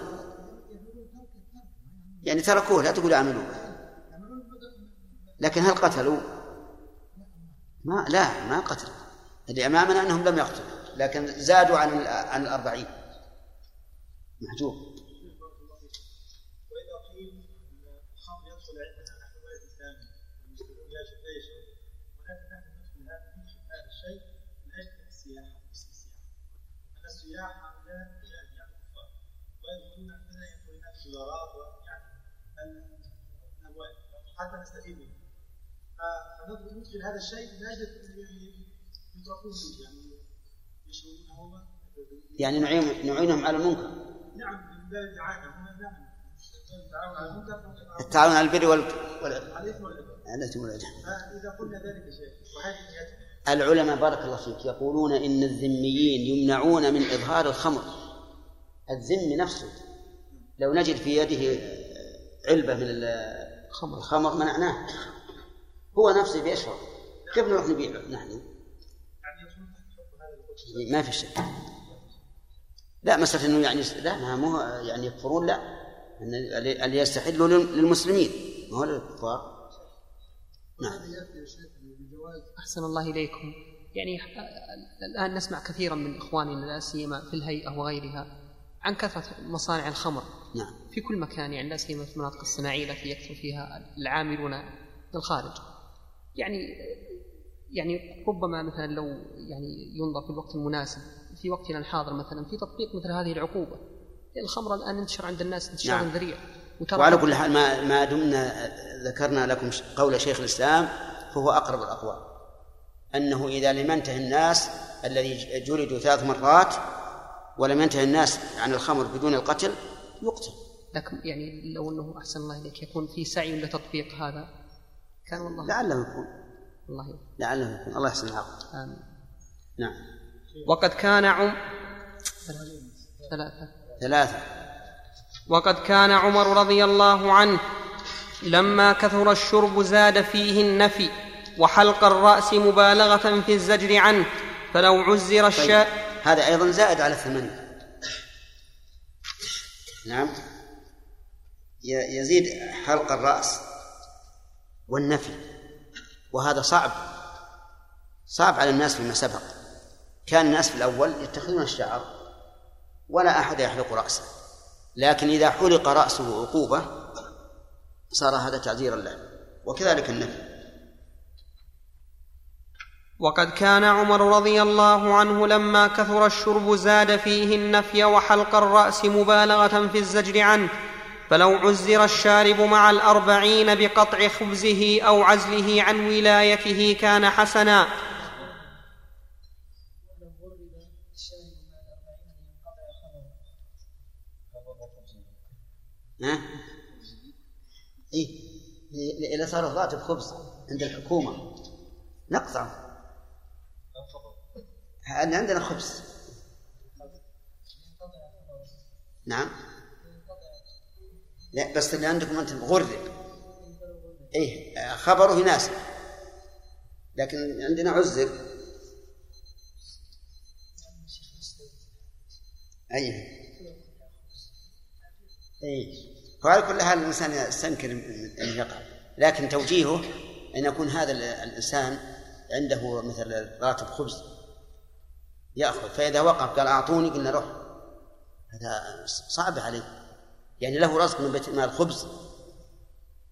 يعني تركوه لا تقول عملوه. لكن هل قتلوا؟ ما لا ما قتل اللي أمامنا أنهم لم يقتلوا لكن زادوا عن عن الأربعين. محجوب. السياح لا أجانب يعني كفار ويدخلون عندنا يدخلون الدولارات ويعني حتى نستفيد منه. فندخل هذا الشيء لا يجد يتركون يعني يشربونه يعني نعين نعينهم على المنكر. نعم من باب الدعاية. نعم التعاون على البر وال فإذا قلنا ذلك شيء العلماء بارك الله فيك يقولون إن الذميين يمنعون من إظهار الخمر. الذم نفسه. لو نجد في يده علبة من الخمر الخمر منعناه. هو نفسه بيشرب. كيف نروح نبيعه نحن؟ ما في شك. لا مسألة إنه يعني لا ما مو يعني يكفرون لا. اللي يستحلوا للمسلمين. ما هو للكفار؟ نعم. أحسن الله إليكم. يعني الآن نسمع كثيرا من إخواننا لا سيما في الهيئة وغيرها عن كثرة مصانع الخمر. نعم. في كل مكان يعني لا سيما في المناطق الصناعية التي يكثر فيها العاملون في الخارج. يعني يعني ربما مثلا لو يعني ينظر في الوقت المناسب في وقتنا الحاضر مثلا في تطبيق مثل هذه العقوبة. الخمر الآن انتشر عند الناس انتشار نعم. ذريع. وعلى كل حال ما ما دمنا ذكرنا لكم قول شيخ الإسلام فهو أقرب الأقوال. أنه إذا لم ينتهي الناس الذي جلدوا ثلاث مرات ولم ينتهي الناس عن الخمر بدون القتل يقتل. لكن يعني لو أنه أحسن الله إليك يكون في سعي لتطبيق هذا. كان والله لعله يكون. الله لعله يكون. الله يحسن العقل آمين. نعم. وقد كان عم ثلاثة. ثلاثة. وقد كان عمر رضي الله عنه لما كثر الشرب زاد فيه النفي. وحلق الرأس مبالغة في الزجر عنه فلو عزر الشاء. طيب. هذا أيضا زائد على الثمانية نعم. يزيد حلق الرأس والنفي. وهذا صعب. صعب على الناس فيما سبق. كان الناس في الأول يتخذون الشعر ولا أحد يحلق رأسه. لكن إذا حلق رأسه عقوبة صار هذا تعذيرا له. وكذلك النفي. وقد كان عمر رضي الله عنه لما كثر الشرب زاد فيه النفي وحلق الرأس مبالغة في الزجر عنه فلو عزر الشارب مع الأربعين بقطع خبزه أو عزله عن ولايته كان حسنا. ها؟ إيه إذا صار الراتب خبز عند الحكومة. نقطع عندنا خبز. نعم. لا بس اللي عندكم أنتم غرب إيه خبره يناسب. لكن عندنا عزر. أي. أي وعلى كل حال الإنسان يستنكر أن يقع لكن توجيهه أن يكون هذا الإنسان عنده مثل راتب خبز. يأخذ فإذا وقف قال أعطوني قلنا روح. هذا صعب عليه. يعني له رزق من بيت المال خبز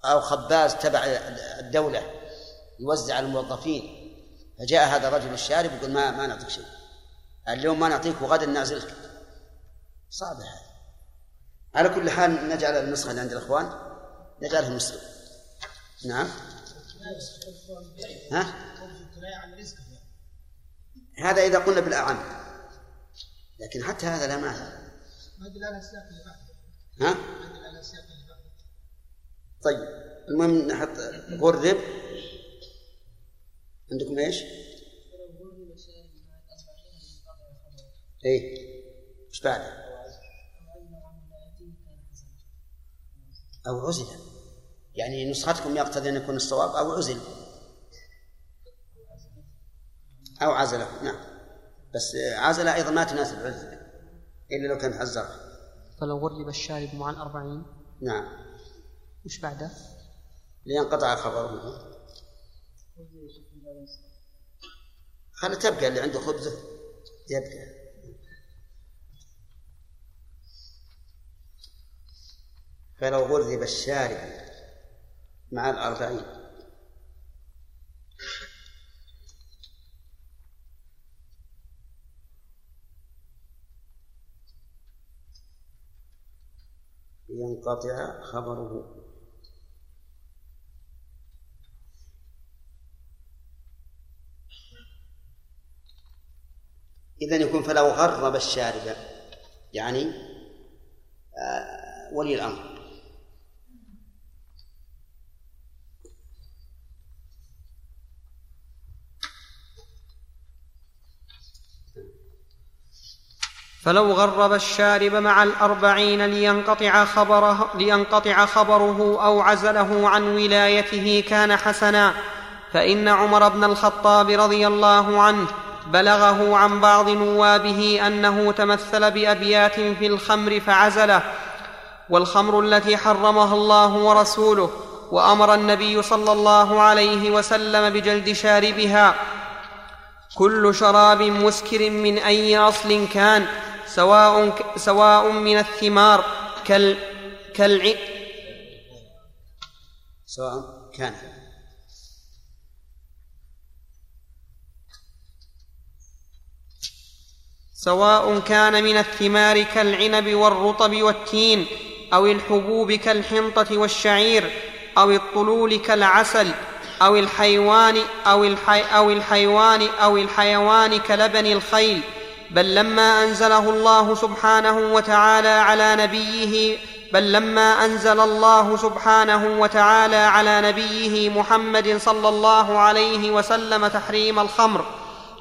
أو خباز تبع الدولة يوزع على الموظفين. فجاء هذا الرجل الشارب يقول ما ما نعطيك شيء. اليوم ما نعطيك وغدا نعزلك. صعب هذا. على كل حال نجعل النسخة اللي عند الإخوان نجعلها مسلم. نعم. ها؟ هذا إذا قلنا بالأعم. لكن حتى هذا لا مانع. ها؟ طيب المهم نحط غرب. عندكم إيش؟ إيه. إيش بعده؟ أو عزل. يعني نسختكم يقتضي أن يكون الصواب أو عزل. أو عزله. نعم. بس عزله أيضا ما تناسب عزل إلا لو كان حزره فلو غرب الشارب مع الأربعين نعم. وش بعده؟ لينقطع خبره خلي تبقى اللي عنده خبزة. يبقى. فلو غرب الشارب مع الأربعين. ينقطع خبره. إذا يكون فلو غرب الشارب يعني آه ولي الأمر. فلو غرب الشارب مع الأربعين لينقطع خبره, لينقطع خبره أو عزله عن ولايته كان حسنا فإن عمر بن الخطاب رضي الله عنه بلغه عن بعض نوابه أنه تمثل بأبيات في الخمر فعزله والخمر التي حرمها الله ورسوله وأمر النبي صلى الله عليه وسلم بجلد شاربها كل شراب مسكر من أي أصل كان سواء, سواء من الثمار كال كالع سواء كان. سواء كان من الثمار كالعنب والرطب والتين أو الحبوب كالحنطة والشعير أو الطلول كالعسل أو الحيوان أو, الحي أو الحيوان أو الحيوان كلبن الخيل. بل لما أنزله الله سبحانه وتعالى على نبيه بل لما أنزل الله سبحانه وتعالى على نبيه محمد صلى الله عليه وسلم تحريم الخمر.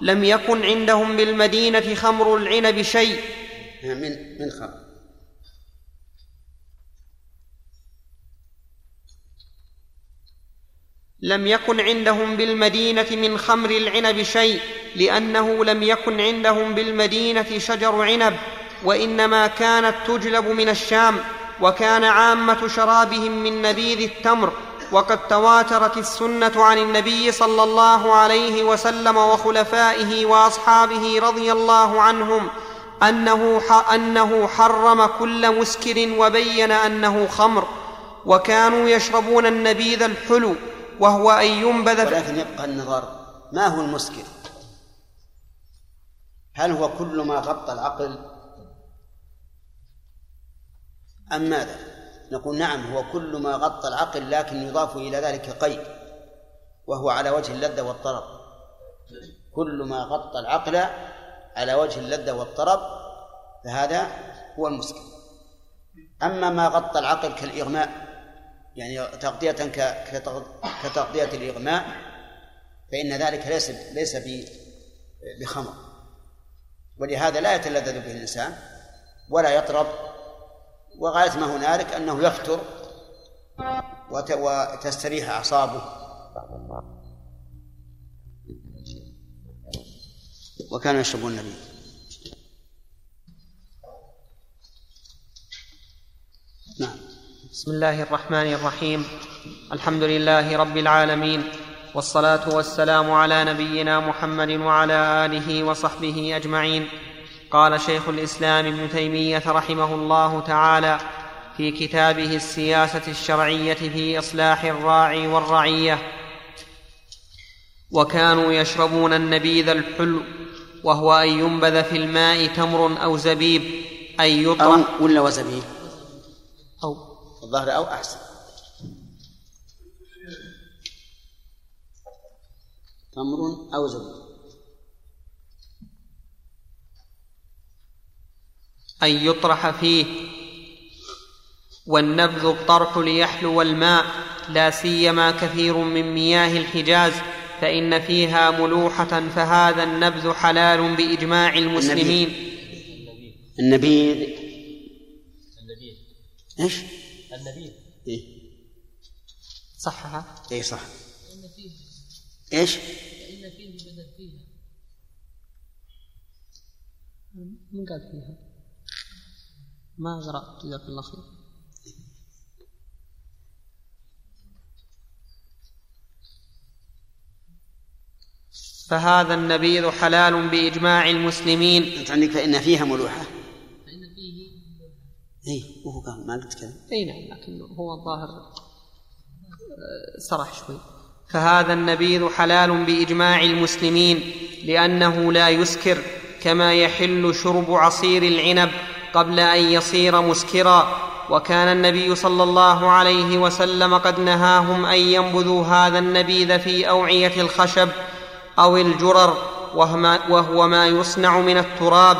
لم يكن عندهم بالمدينة خمر العنب شيء. من من خمر. لم يكن عندهم بالمدينة من خمر العنب شيء لأنه لم يكن عندهم بالمدينة شجر عنب وإنما كانت تجلب من الشام وكان عامة شرابهم من نبيذ التمر وقد تواترت السنة عن النبي صلى الله عليه وسلم وخلفائه وأصحابه رضي الله عنهم أنه أنه حرم كل مسكر وبين أنه خمر وكانوا يشربون النبيذ الحلو وهو أن ينبذ ولكن يبقى النظر ما هو المسكر هل هو كل ما غطى العقل؟ أم ماذا؟ نقول نعم هو كل ما غطى العقل لكن يضاف إلى ذلك قيد وهو على وجه اللذة والطرب. كل ما غطى العقل على وجه اللذة والطرب فهذا هو المسكر أما ما غطى العقل كالإغماء يعني تغطية كتغطية الإغماء فإن ذلك ليس ليس بخمر. ولهذا لا يتلذذ به الإنسان ولا يطرب وغاية ما هنالك أنه يفتر وتستريح أعصابه. وكانوا يشربون النبي. نعم. بسم الله الرحمن الرحيم. الحمد لله رب العالمين والصلاة والسلام على نبينا محمد وعلى آله وصحبه أجمعين. قال شيخ الإسلام ابن تيمية رحمه الله تعالى في كتابه السياسة الشرعية في إصلاح الراعي والرعية وكانوا يشربون النبيذ الحلو وهو أن ينبذ في الماء تمر أو زبيب أن يطرح ولا وزبيب؟ الظهر أو أحسن. تمر أو زبيب أن يطرح فيه. والنبذ الطرح ليحلو الماء. لا سيما كثير من مياه الحجاز. فإن فيها ملوحة فهذا النبذ حلال بإجماع المسلمين. النبيذ. النبيذ. إيش؟ النبيذ إيه. صحها إيه صح. إيش؟ فإن فيه بدل فيها. من قال فيها؟ ما قرأت جزاك الله خير. فهذا النبيذ حلال بإجماع المسلمين. أنت عندك فإن فيها ملوحة. اي وهو قال ما قلت كذا. اي نعم لكن هو الظاهر آه، سرح شوي. فهذا النبيذ حلال بإجماع المسلمين لأنه لا يسكر كما يحل شرب عصير العنب قبل أن يصير مسكرا. وكان النبي صلى الله عليه وسلم قد نهاهم أن ينبذوا هذا النبيذ في أوعية الخشب أو الجرر وهو ما يصنع من التراب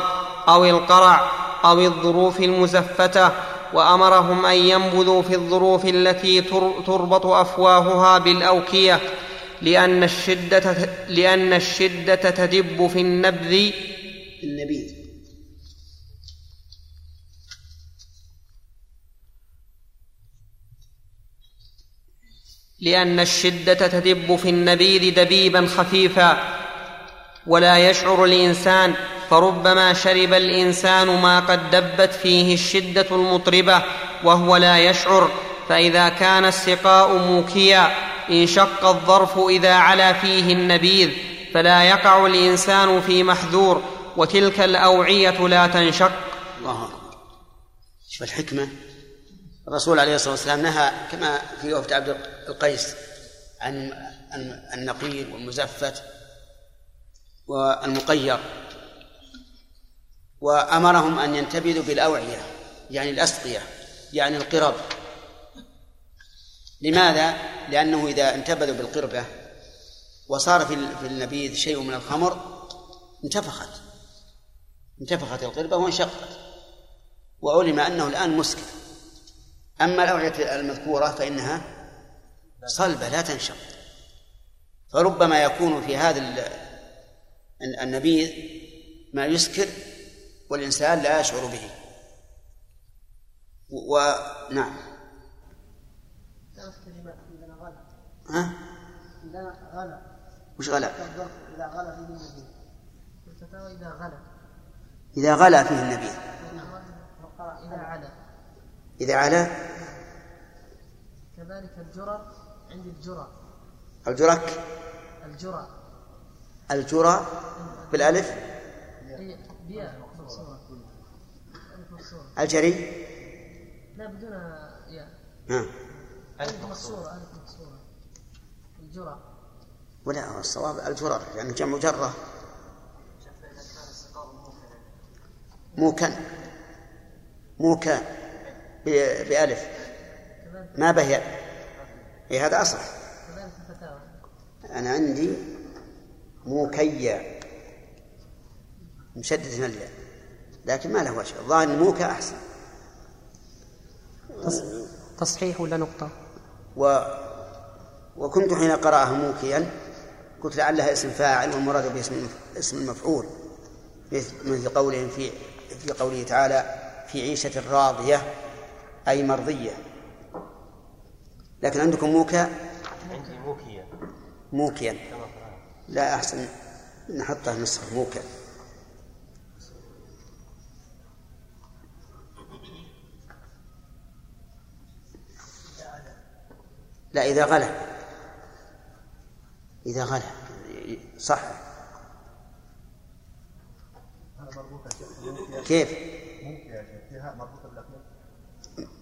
أو القرع. أو الظروف المزفتة وأمرهم أن ينبذوا في الظروف التي تربط أفواهها بالأوكية لأن الشدة لأن الشدة تدب في النبذ. النبيذ لأن الشدة تدب في النبيذ دبيبا خفيفا ولا يشعر الإنسان فربما شرب الإنسان ما قد دبت فيه الشدة المطربة وهو لا يشعر فإذا كان السقاء موكيا انشق الظرف إذا علا فيه النبيذ فلا يقع الإنسان في محذور وتلك الأوعية لا تنشق. الله شوف الحكمة. الرسول عليه الصلاة والسلام نهى كما في وفد عبد القيس عن النقير والمزفت والمقير. وأمرهم أن ينتبذوا بالأوعية يعني الأسقية يعني القرب. لماذا؟ لأنه إذا انتبذوا بالقربة وصار في النبيذ شيء من الخمر انتفخت. انتفخت القربة وانشقت. وعلم أنه الآن مسكر أما الأوعية المذكورة فإنها صلبة لا تنشق. فربما يكون في هذا النبيذ ما يسكر والإنسان لا يشعر به. ونعم ها؟ غلا وش غلا؟ إذا غلا فيه النبي. إذا غلا إذا غلا فيه النبي إذا علا؟ إذا علا كذلك الجرى. عند الجرى. الجرك الجرى الجرى بالألف الجري؟ لا بدون ياء. نعم. ألف مكسورة ألف مكسورة الجرى. ولا الصواب الجرر يعني جمع جرة. موكا موكا بألف. ما به إيه هذا أصح. أنا عندي موكيا مشدد الياء. لكن ما له وجه. الظاهر موكا أحسن تصحيح ولا نقطة؟ و وكنت حين قرأه موكيا قلت لعلها اسم فاعل والمراد به اسم اسم المفعول مثل قولهم في في قوله تعالى في عيشة راضية أي مرضية. لكن عندكم موكا؟ عندي موكيا. موكيا. لا أحسن. نحطه نسخة موكا. لا إذا غلا إذا غلا صح. كيف؟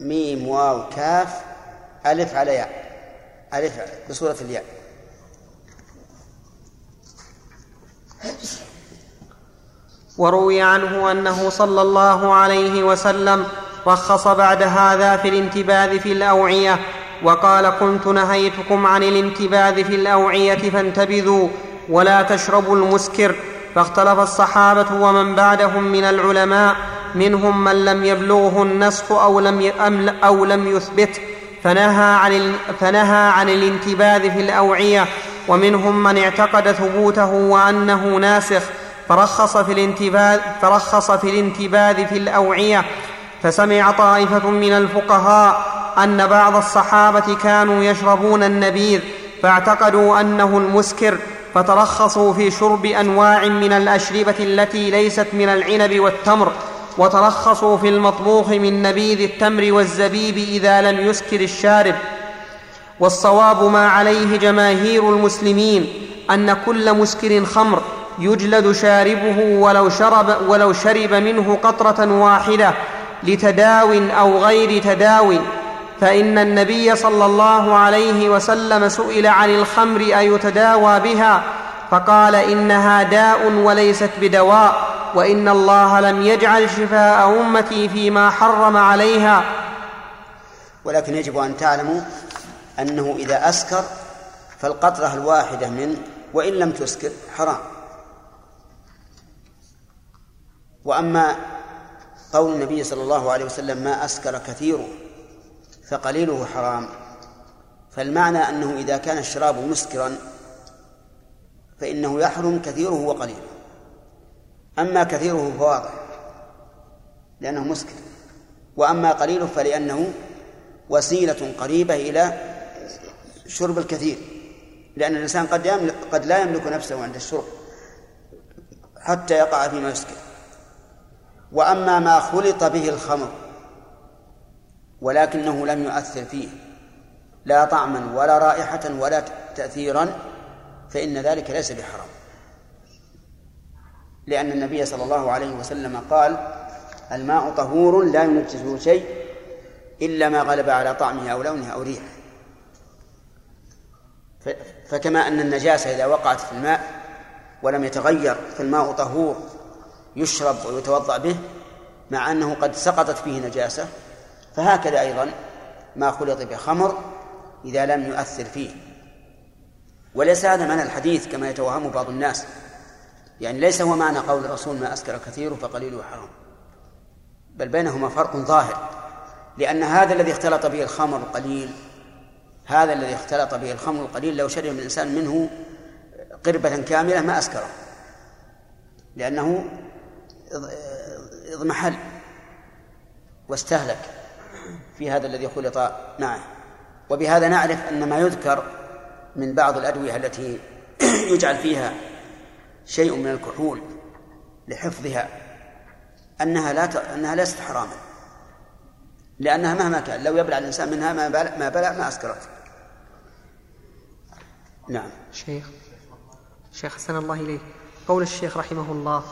ميم واو كاف ألف على ياء. ألف بصورة الياء. وروي عنه أنه صلى الله عليه وسلم رخص بعد هذا في الانتباذ في الأوعية وقال كنت نهيتكم عن الانتباذ في الأوعية فانتبذوا ولا تشربوا المسكر فاختلف الصحابة ومن بعدهم من العلماء منهم من لم يبلغه النسخ أو لم أو لم يثبته فنهى عن فنهى عن الانتباذ في الأوعية ومنهم من اعتقد ثبوته وأنه ناسخ فرخص في الانتباذ فرخص في الانتباذ في الأوعية فسمع طائفة من الفقهاء أن بعض الصحابة كانوا يشربون النبيذ فاعتقدوا أنه المسكر فترخصوا في شرب أنواع من الأشربة التي ليست من العنب والتمر وترخصوا في المطبوخ من نبيذ التمر والزبيب إذا لم يسكر الشارب. والصواب ما عليه جماهير المسلمين أن كل مسكر خمر يجلد شاربه ولو شرب ولو شرب منه قطرة واحدة لتداو أو غير تداو فإن النبي صلى الله عليه وسلم سئل عن الخمر أيتداوى بها؟ فقال إنها داء وليست بدواء وإن الله لم يجعل شفاء أمتي فيما حرم عليها. ولكن يجب أن تعلموا أنه إذا أسكر فالقطرة الواحدة منه وإن لم تسكر حرام. وأما قول النبي صلى الله عليه وسلم ما أسكر كثيره فقليله حرام. فالمعنى أنه إذا كان الشراب مسكرا فإنه يحرم كثيره وقليله. أما كثيره فواضح لأنه مسكر. وأما قليله فلأنه وسيلة قريبة إلى شرب الكثير لأن الإنسان قد يملك قد لا يملك نفسه عند الشرب حتى يقع فيما يسكر. وأما ما خلط به الخمر ولكنه لم يؤثر فيه. لا طعما ولا رائحة ولا تأثيرا فإن ذلك ليس بحرام. لأن النبي صلى الله عليه وسلم قال الماء طهور لا ينجسه شيء إلا ما غلب على طعمه أو لونه أو ريحه. فكما أن النجاسة إذا وقعت في الماء ولم يتغير فالماء طهور يشرب ويتوضأ به مع أنه قد سقطت فيه نجاسة فهكذا أيضا ما خلط بخمر إذا لم يؤثر فيه. وليس هذا معنى الحديث كما يتوهم بعض الناس. يعني ليس هو معنى قول الرسول ما أسكر كثير فقليله حرام. بل بينهما فرق ظاهر. لأن هذا الذي اختلط به الخمر القليل هذا الذي اختلط به الخمر القليل لو شرب الإنسان منه قربة كاملة ما أسكره. لأنه إضمحل واستهلك. في هذا الذي خلط معه. وبهذا نعرف أن ما يذكر من بعض الأدوية التي يجعل فيها شيء من الكحول لحفظها أنها لا ت... أنها ليست حراما. لأنها مهما كان لو يبلع الإنسان منها ما بلع ما, بلع ما أسكرت نعم. شيخ شيخ حسن الله إليك. قول الشيخ رحمه الله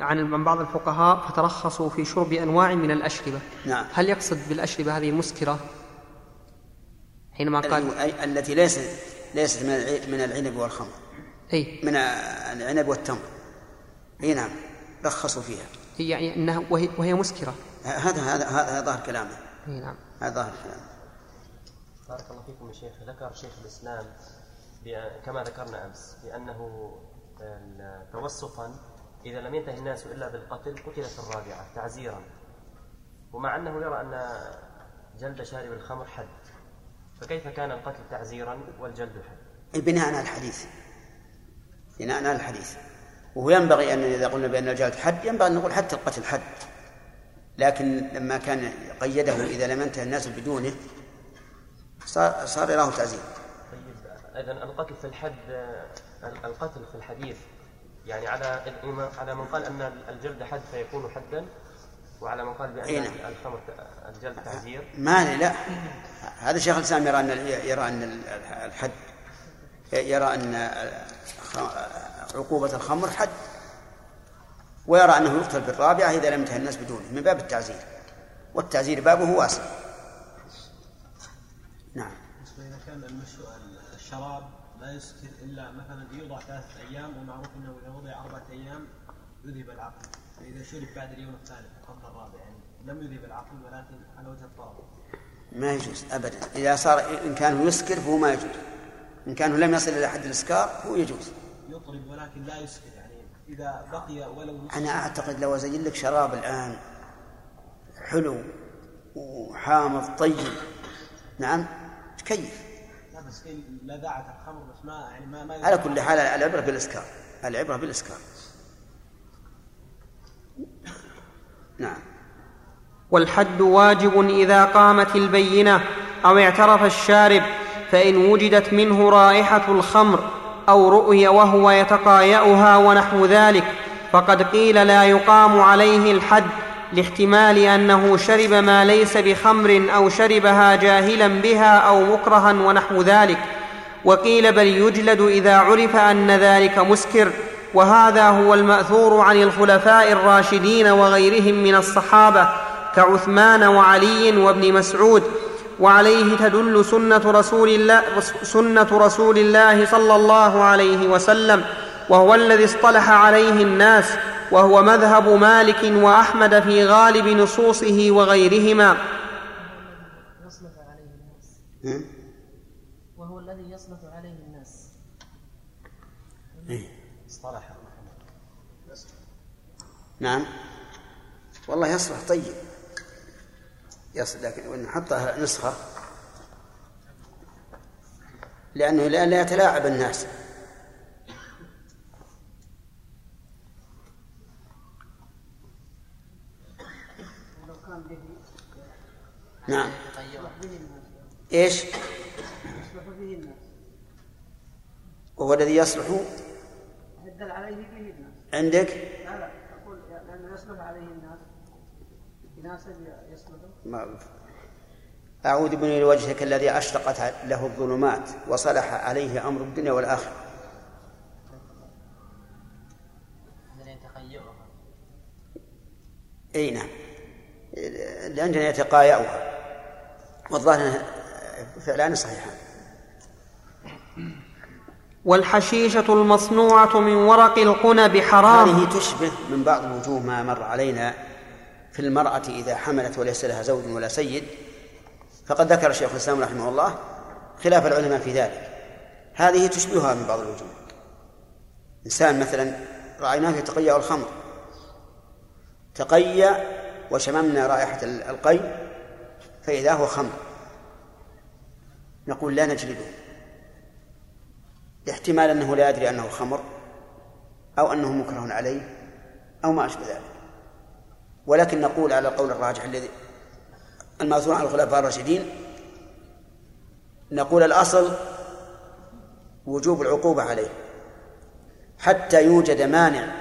عن بعض الفقهاء فترخصوا في شرب أنواع من الأشربة. نعم. هل يقصد بالأشربة هذه المسكرة؟ حينما قال التي ليست ليست من العنب والخمر. أي. من العنب والتمر. إي نعم. رخصوا فيها. هي يعني إنها وهي, وهي مسكرة. هذا هذا هذا ظاهر كلامه. إي نعم. هذا ظاهر كلامه. بارك الله فيكم يا شيخ. ذكر شيخ الإسلام كما ذكرنا أمس بأنه توسطا إذا لم ينتهي الناس إلا بالقتل قتلت الرابعة تعزيرا. ومع أنه يرى أن جلد شارب الخمر حد. فكيف كان القتل تعزيرا والجلد حد؟ بناء على الحديث. بناء على الحديث. وهو ينبغي أن إذا قلنا بأن الجلد حد ينبغي أن نقول حتى القتل حد. لكن لما كان قيده إذا لم ينتهي الناس بدونه صار صار له تعزير. طيب إذا القتل في الحد القتل في الحديث يعني على على من قال أن الجلد حد فيكون حدا وعلى من قال بأن نعم. الخمر الجلد تعزير ما لا. هذا شيخ الإسلام يرى أن يرى أن الحد. يرى أن عقوبة الخمر حد. ويرى أنه يقتل بالرابعة إذا لم ينتهي الناس بدونه من باب التعزير. والتعزير بابه واسع. نعم. إذا كان الشراب لا يسكر إلا مثلا يوضع ثلاثة أيام ومعروف أنه إذا وضع أربعة أيام يذهب العقل. فإذا شرب بعد اليوم الثالث قبل الرابع يعني لم يذهب العقل ولكن على وجه الطلب. ما يجوز أبدا. إذا صار إن كان يسكر فهو ما يجوز. إن كان لم يصل إلى حد الإسكار هو يجوز. يطرب ولكن لا يسكر يعني إذا بقي ولو يسكر أنا أعتقد لو أزين لك شراب الآن حلو وحامض طيب نعم تكيف. لذاعة الخمر بس ما يعني ما, ما على كل حال العبرة بالإسكار. العبرة بالإسكار. نعم. والحد واجب إذا قامت البينة أو اعترف الشارب فإن وجدت منه رائحة الخمر أو رؤي وهو يتقايأها ونحو ذلك فقد قيل لا يقام عليه الحد. لاحتمال أنه شرب ما ليس بخمر أو شربها جاهلا بها أو مكرها ونحو ذلك. وقيل بل يجلد إذا عرف أن ذلك مسكر. وهذا هو المأثور عن الخلفاء الراشدين وغيرهم من الصحابة كعثمان وعلي وابن مسعود. وعليه تدل سنة رسول الله سنة رسول الله صلى الله عليه وسلم. وهو الذي اصطلح عليه الناس. وهو مذهب مالك وأحمد في غالب نصوصه وغيرهما. يصلح عليه الناس وهو الذي يصلح عليه الناس. اصطلح نعم. والله يصلح طيب. يصل لكن نحطها نسخة. لأنه لا يتلاعب الناس. الناس وهو الذي يصلح يدل عليه به الناس عندك؟ لا لا أقول لأنه يصلح عليه الناس يناسب يصلح ما أعوذ بني لوجهك الذي أشرقت له الظلمات وصلح عليه أمر الدنيا والآخرة. أي نعم. لأننا يتقايأها. والظاهر فعلان صحيحان. والحشيشة المصنوعة من ورق القنب حرام. هذه تشبه من بعض الوجوه ما مر علينا في المرأة إذا حملت وليس لها زوج ولا سيد. فقد ذكر شيخ الإسلام رحمه الله خلاف العلماء في ذلك. هذه تشبهها من بعض الوجوه. إنسان مثلا رأيناه يتقيأ الخمر. تقيأ وشممنا رائحة القي فإذا هو خمر. نقول لا نجلده. احتمال أنه لا يدري أنه خمر أو أنه مكره عليه أو ما أشبه ذلك. ولكن نقول على القول الراجح الذي المأثور عن الخلفاء الراشدين نقول الأصل وجوب العقوبة عليه. حتى يوجد مانع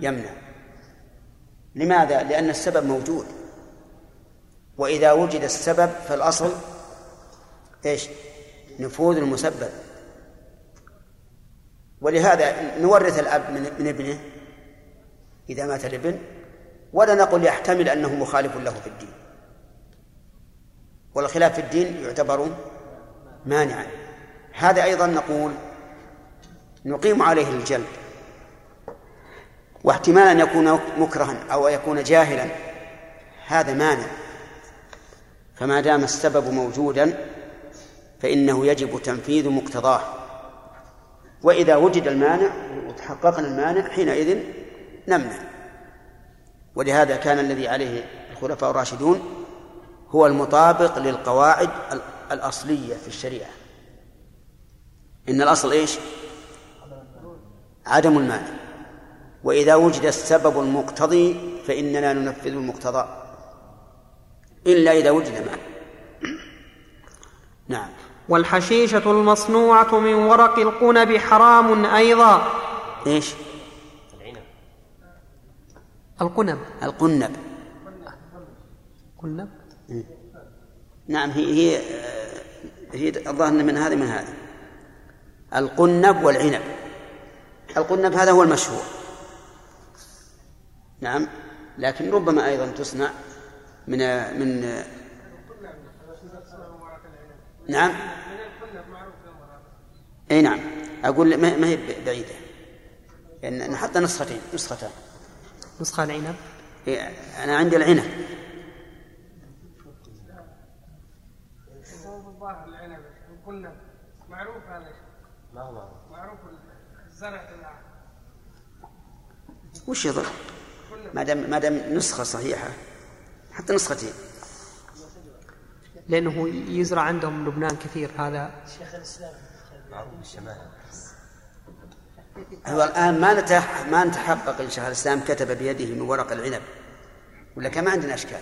يمنع. لماذا؟ لأن السبب موجود. وإذا وجد السبب فالأصل إيش؟ نفوذ المسبب. ولهذا نورث الأب من, من ابنه إذا مات الابن ولا نقول يحتمل أنه مخالف له في الدين. والخلاف في الدين يعتبر مانعا. هذا أيضا نقول نقيم عليه الجلد واحتمال أن يكون مكرها أو يكون جاهلا هذا مانع. فما دام السبب موجودا فإنه يجب تنفيذ مقتضاه. وإذا وجد المانع وتحققنا المانع حينئذ نمنع. ولهذا كان الذي عليه الخلفاء الراشدون هو المطابق للقواعد الأصلية في الشريعة. إن الأصل إيش؟ عدم المانع. وإذا وجد السبب المقتضي فإننا ننفذ المقتضى. إلا إذا وجد مانع نعم. والحشيشة المصنوعة من ورق القنب حرام أيضا. إيش؟ العنب القنب. القنب. قنب. نعم هي هي هي الظاهر من هذه من هذه. القنب والعنب. القنب هذا هو المشهور. نعم لكن ربما أيضا تصنع من من نعم. إي نعم. أقول ما هي بعيدة. لأن حتى نسختين نسختان. نسخة العنب؟ إيه أنا عندي العنب. معروف هذا ما هو معروف الزرع وش يضر؟ ما دام ما دام نسخة صحيحة حتى نسختين. لأنه يزرع عندهم لبنان كثير هذا هو الآن ما نتح ما نتحقق إن شيخ الإسلام كتب بيده من ورق العنب. ولا كما عندنا أشكال.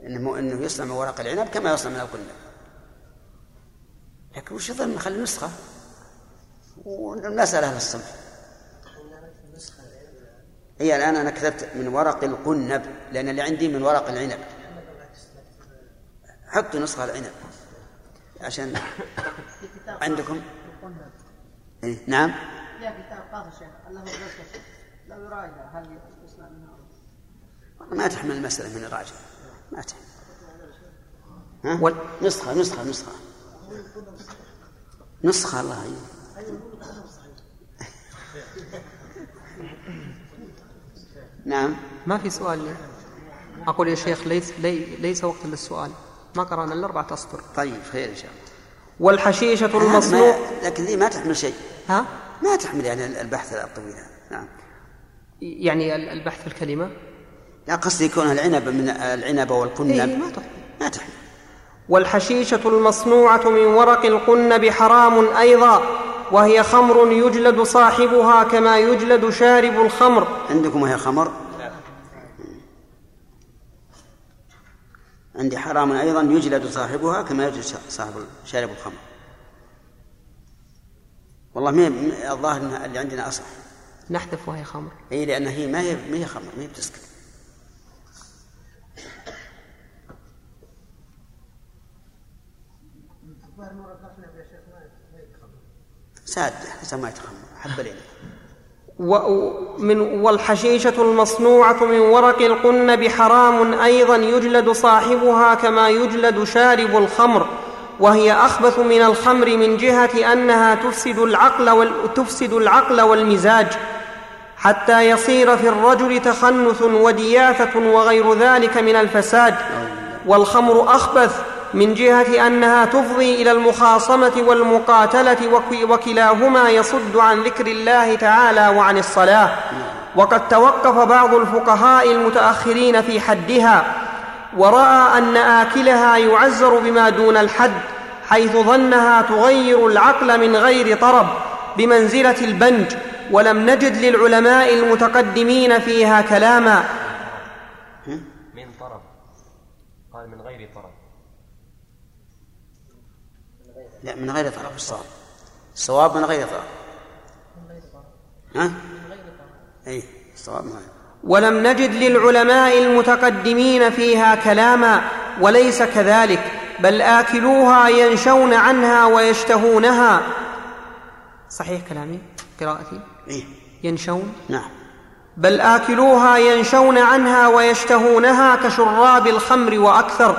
إنه إنه يصنع من ورق العنب كما يصنع من القنب لكن وش يظن نخلي نسخة. والمسألة أهل الصنف. هي الآن أنا كتبت من ورق القنب لأن اللي عندي من ورق العنب. حطوا نسخة العنب. عشان عندكم؟ إيه؟ نعم. يا كتاب قاضي الشيخ لو يراجع هل ما تحمل المسألة من الراجع. ما تحمل. ها؟ وال- نسخة نسخة نسخة. نسخة الله. أيوه. نعم. ما في سؤال؟ لي. أقول يا شيخ ليس لي ليس وقت للسؤال. ما قرأنا إلا أربعة أسطر. طيب خير إن شاء الله. والحشيشة ما المصنوع لكن ذي ما تحمل شيء. ها؟ ما تحمل يعني البحث الطويل. نعم. يعني ال- البحث في الكلمة؟ لا قصدي يكون العنب من العنب إيه والقنب ما تحمل. ما تحمل. والحشيشة المصنوعة من ورق القنب حرام أيضا وهي خمر يجلد صاحبها كما يجلد شارب الخمر. عندكم وهي خمر؟ عندي حرام أيضا يجلد صاحبها كما يجلد صاحب شارب الخمر. والله ما الظاهر اللي عندنا أصح. نحذف وهي خمر. إي لأن هي ما هي ما هي خمر ما هي بتسكر ساد حسن ما يتخمر حب ليلة. ومن والحشيشة المصنوعة من ورق القنب حرام أيضا يجلد صاحبها كما يجلد شارب الخمر وهي أخبث من الخمر من جهة أنها تفسد العقل وال... تفسد العقل والمزاج حتى يصير في الرجل تخنث ودياثة وغير ذلك من الفساد والخمر أخبث من جهة أنها تفضي إلى المخاصمة والمقاتلة وكلاهما يصد عن ذكر الله تعالى وعن الصلاة. وقد توقف بعض الفقهاء المتأخرين في حدها ورأى أن آكلها يعزر بما دون الحد حيث ظنها تغير العقل من غير طرب بمنزلة البنج ولم نجد للعلماء المتقدمين فيها كلاما من طرب قال من غير طرب لا من غير طرف الصواب الصواب من غير طرف ها؟ اي الصواب من غير ولم نجد للعلماء المتقدمين فيها كلاما وليس كذلك بل آكلوها ينشون عنها ويشتهونها. صحيح كلامي؟ قراءتي؟ إيه؟ ينشون؟ نعم. بل آكلوها ينشون عنها ويشتهونها كشراب الخمر وأكثر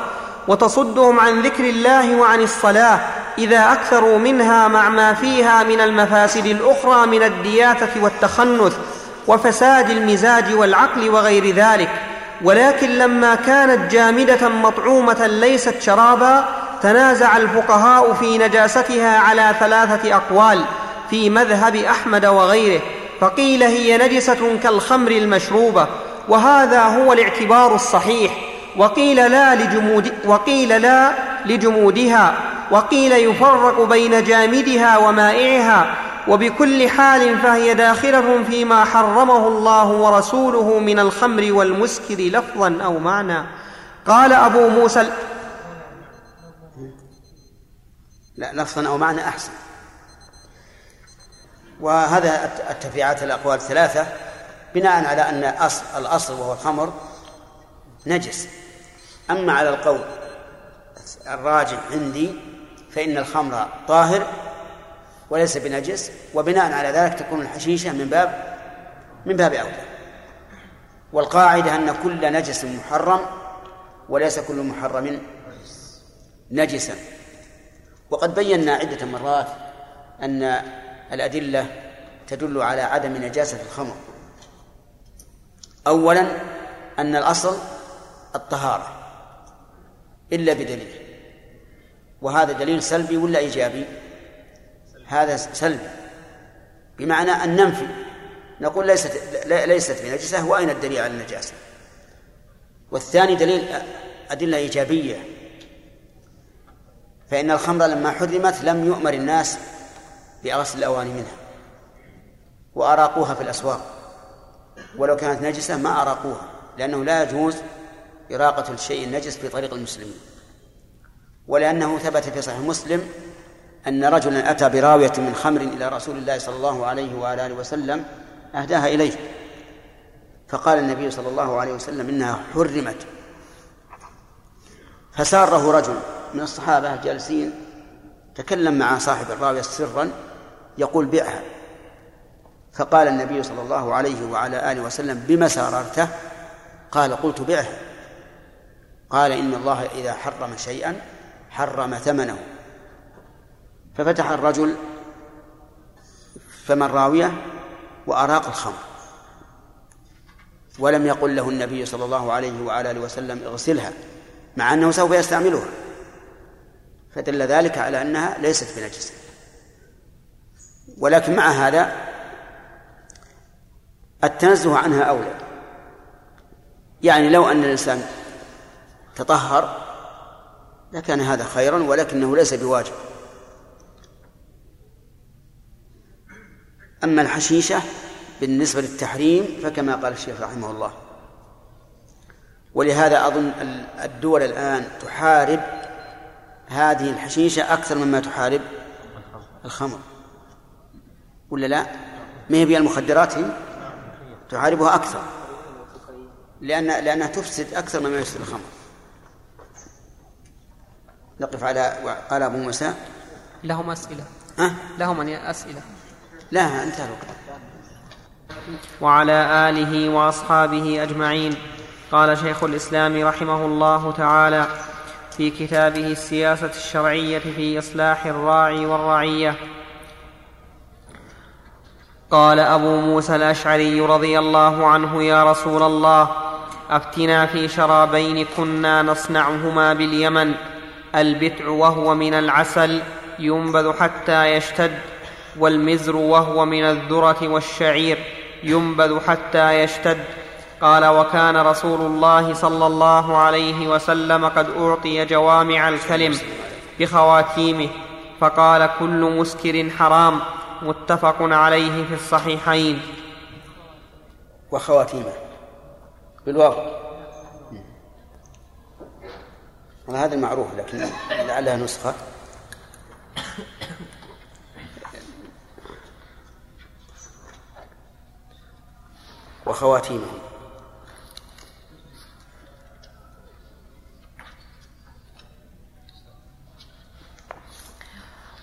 وتصدهم عن ذكر الله وعن الصلاة إذا أكثروا منها مع ما فيها من المفاسد الأخرى من الدياثة والتخنث وفساد المزاج والعقل وغير ذلك. ولكن لما كانت جامدة مطعومة ليست شرابا تنازع الفقهاء في نجاستها على ثلاثة أقوال في مذهب أحمد وغيره. فقيل هي نجسة كالخمر المشروبة وهذا هو الاعتبار الصحيح. وقيل لا لجمود وقيل لا لجمودها. وقيل يفرق بين جامدها ومائعها وبكل حال فهي داخلة فيما حرمه الله ورسوله من الخمر والمسكر لفظا أو معنى. قال أبو موسى لا لفظا أو معنى أحسن. وهذا التفريعات الأقوال الثلاثة بناء على أن اصل الأصل وهو الخمر نجس. أما على القول الراجح عندي فإن الخمر طاهر وليس بنجس وبناء على ذلك تكون الحشيشة من باب من باب أولى. والقاعدة أن كل نجس محرم وليس كل محرم نجسا. وقد بينا عدة مرات أن الأدلة تدل على عدم نجاسة الخمر. أولا أن الأصل الطهارة إلا بدليل. وهذا دليل سلبي ولا إيجابي؟ هذا سلبي. بمعنى أن ننفي نقول ليست ليست بنجسة وأين الدليل على النجاسة؟ والثاني دليل أدلة إيجابية. فإن الخمر لما حرمت لم يؤمر الناس بغسل الأواني منها وأراقوها في الأسواق. ولو كانت نجسة ما أراقوها لأنه لا يجوز إراقة الشيء النجس في طريق المسلمين. ولأنه ثبت في صحيح مسلم أن رجلا أتى براوية من خمر إلى رسول الله صلى الله عليه وعلى آله وسلم أهداها إليه. فقال النبي صلى الله عليه وسلم إنها حرمت. فساره رجل من الصحابة جالسين تكلم مع صاحب الراوية سرا يقول بئها. فقال النبي صلى الله عليه وعلى آله وسلم بما ساررته؟ قال قلت بئها. قال إن الله إذا حرم شيئا حرم ثمنه. ففتح الرجل فم الراوية وأراق الخمر. ولم يقل له النبي صلى الله عليه وعلى آله وسلم اغسلها مع أنه سوف يستعملها. فدل ذلك على أنها ليست بنجسة ولكن مع هذا التنزه عنها أولى. يعني لو أن الإنسان تطهر لكان هذا خيرا ولكنه ليس بواجب. أما الحشيشة بالنسبة للتحريم فكما قال الشيخ رحمه الله. ولهذا أظن الدول الآن تحارب هذه الحشيشة أكثر مما تحارب الخمر. ولا لا؟ ما هي المخدرات هي؟ تحاربها أكثر. لأن لأنها تفسد أكثر مما يفسد الخمر. نقف على قال أبو موسى؟ لهم أسئلة. ها؟ لهم أسئلة. لا انتهى الوقت. وعلى آله وأصحابه أجمعين. قال شيخ الإسلام رحمه الله تعالى في كتابه السياسة الشرعية في إصلاح الراعي والرعية. قال أبو موسى الأشعري رضي الله عنه يا رسول الله أفتنا في شرابين كنا نصنعهما باليمن. البتع وهو من العسل ينبذ حتى يشتد والمزر وهو من الذرة والشعير ينبذ حتى يشتد. قال وكان رسول الله صلى الله عليه وسلم قد أعطي جوامع الكلم بخواتيمه فقال كل مسكر حرام متفق عليه في الصحيحين. وخواتيمه بالواو. هذا المعروف لكن لعلها نسخة. وخواتيمه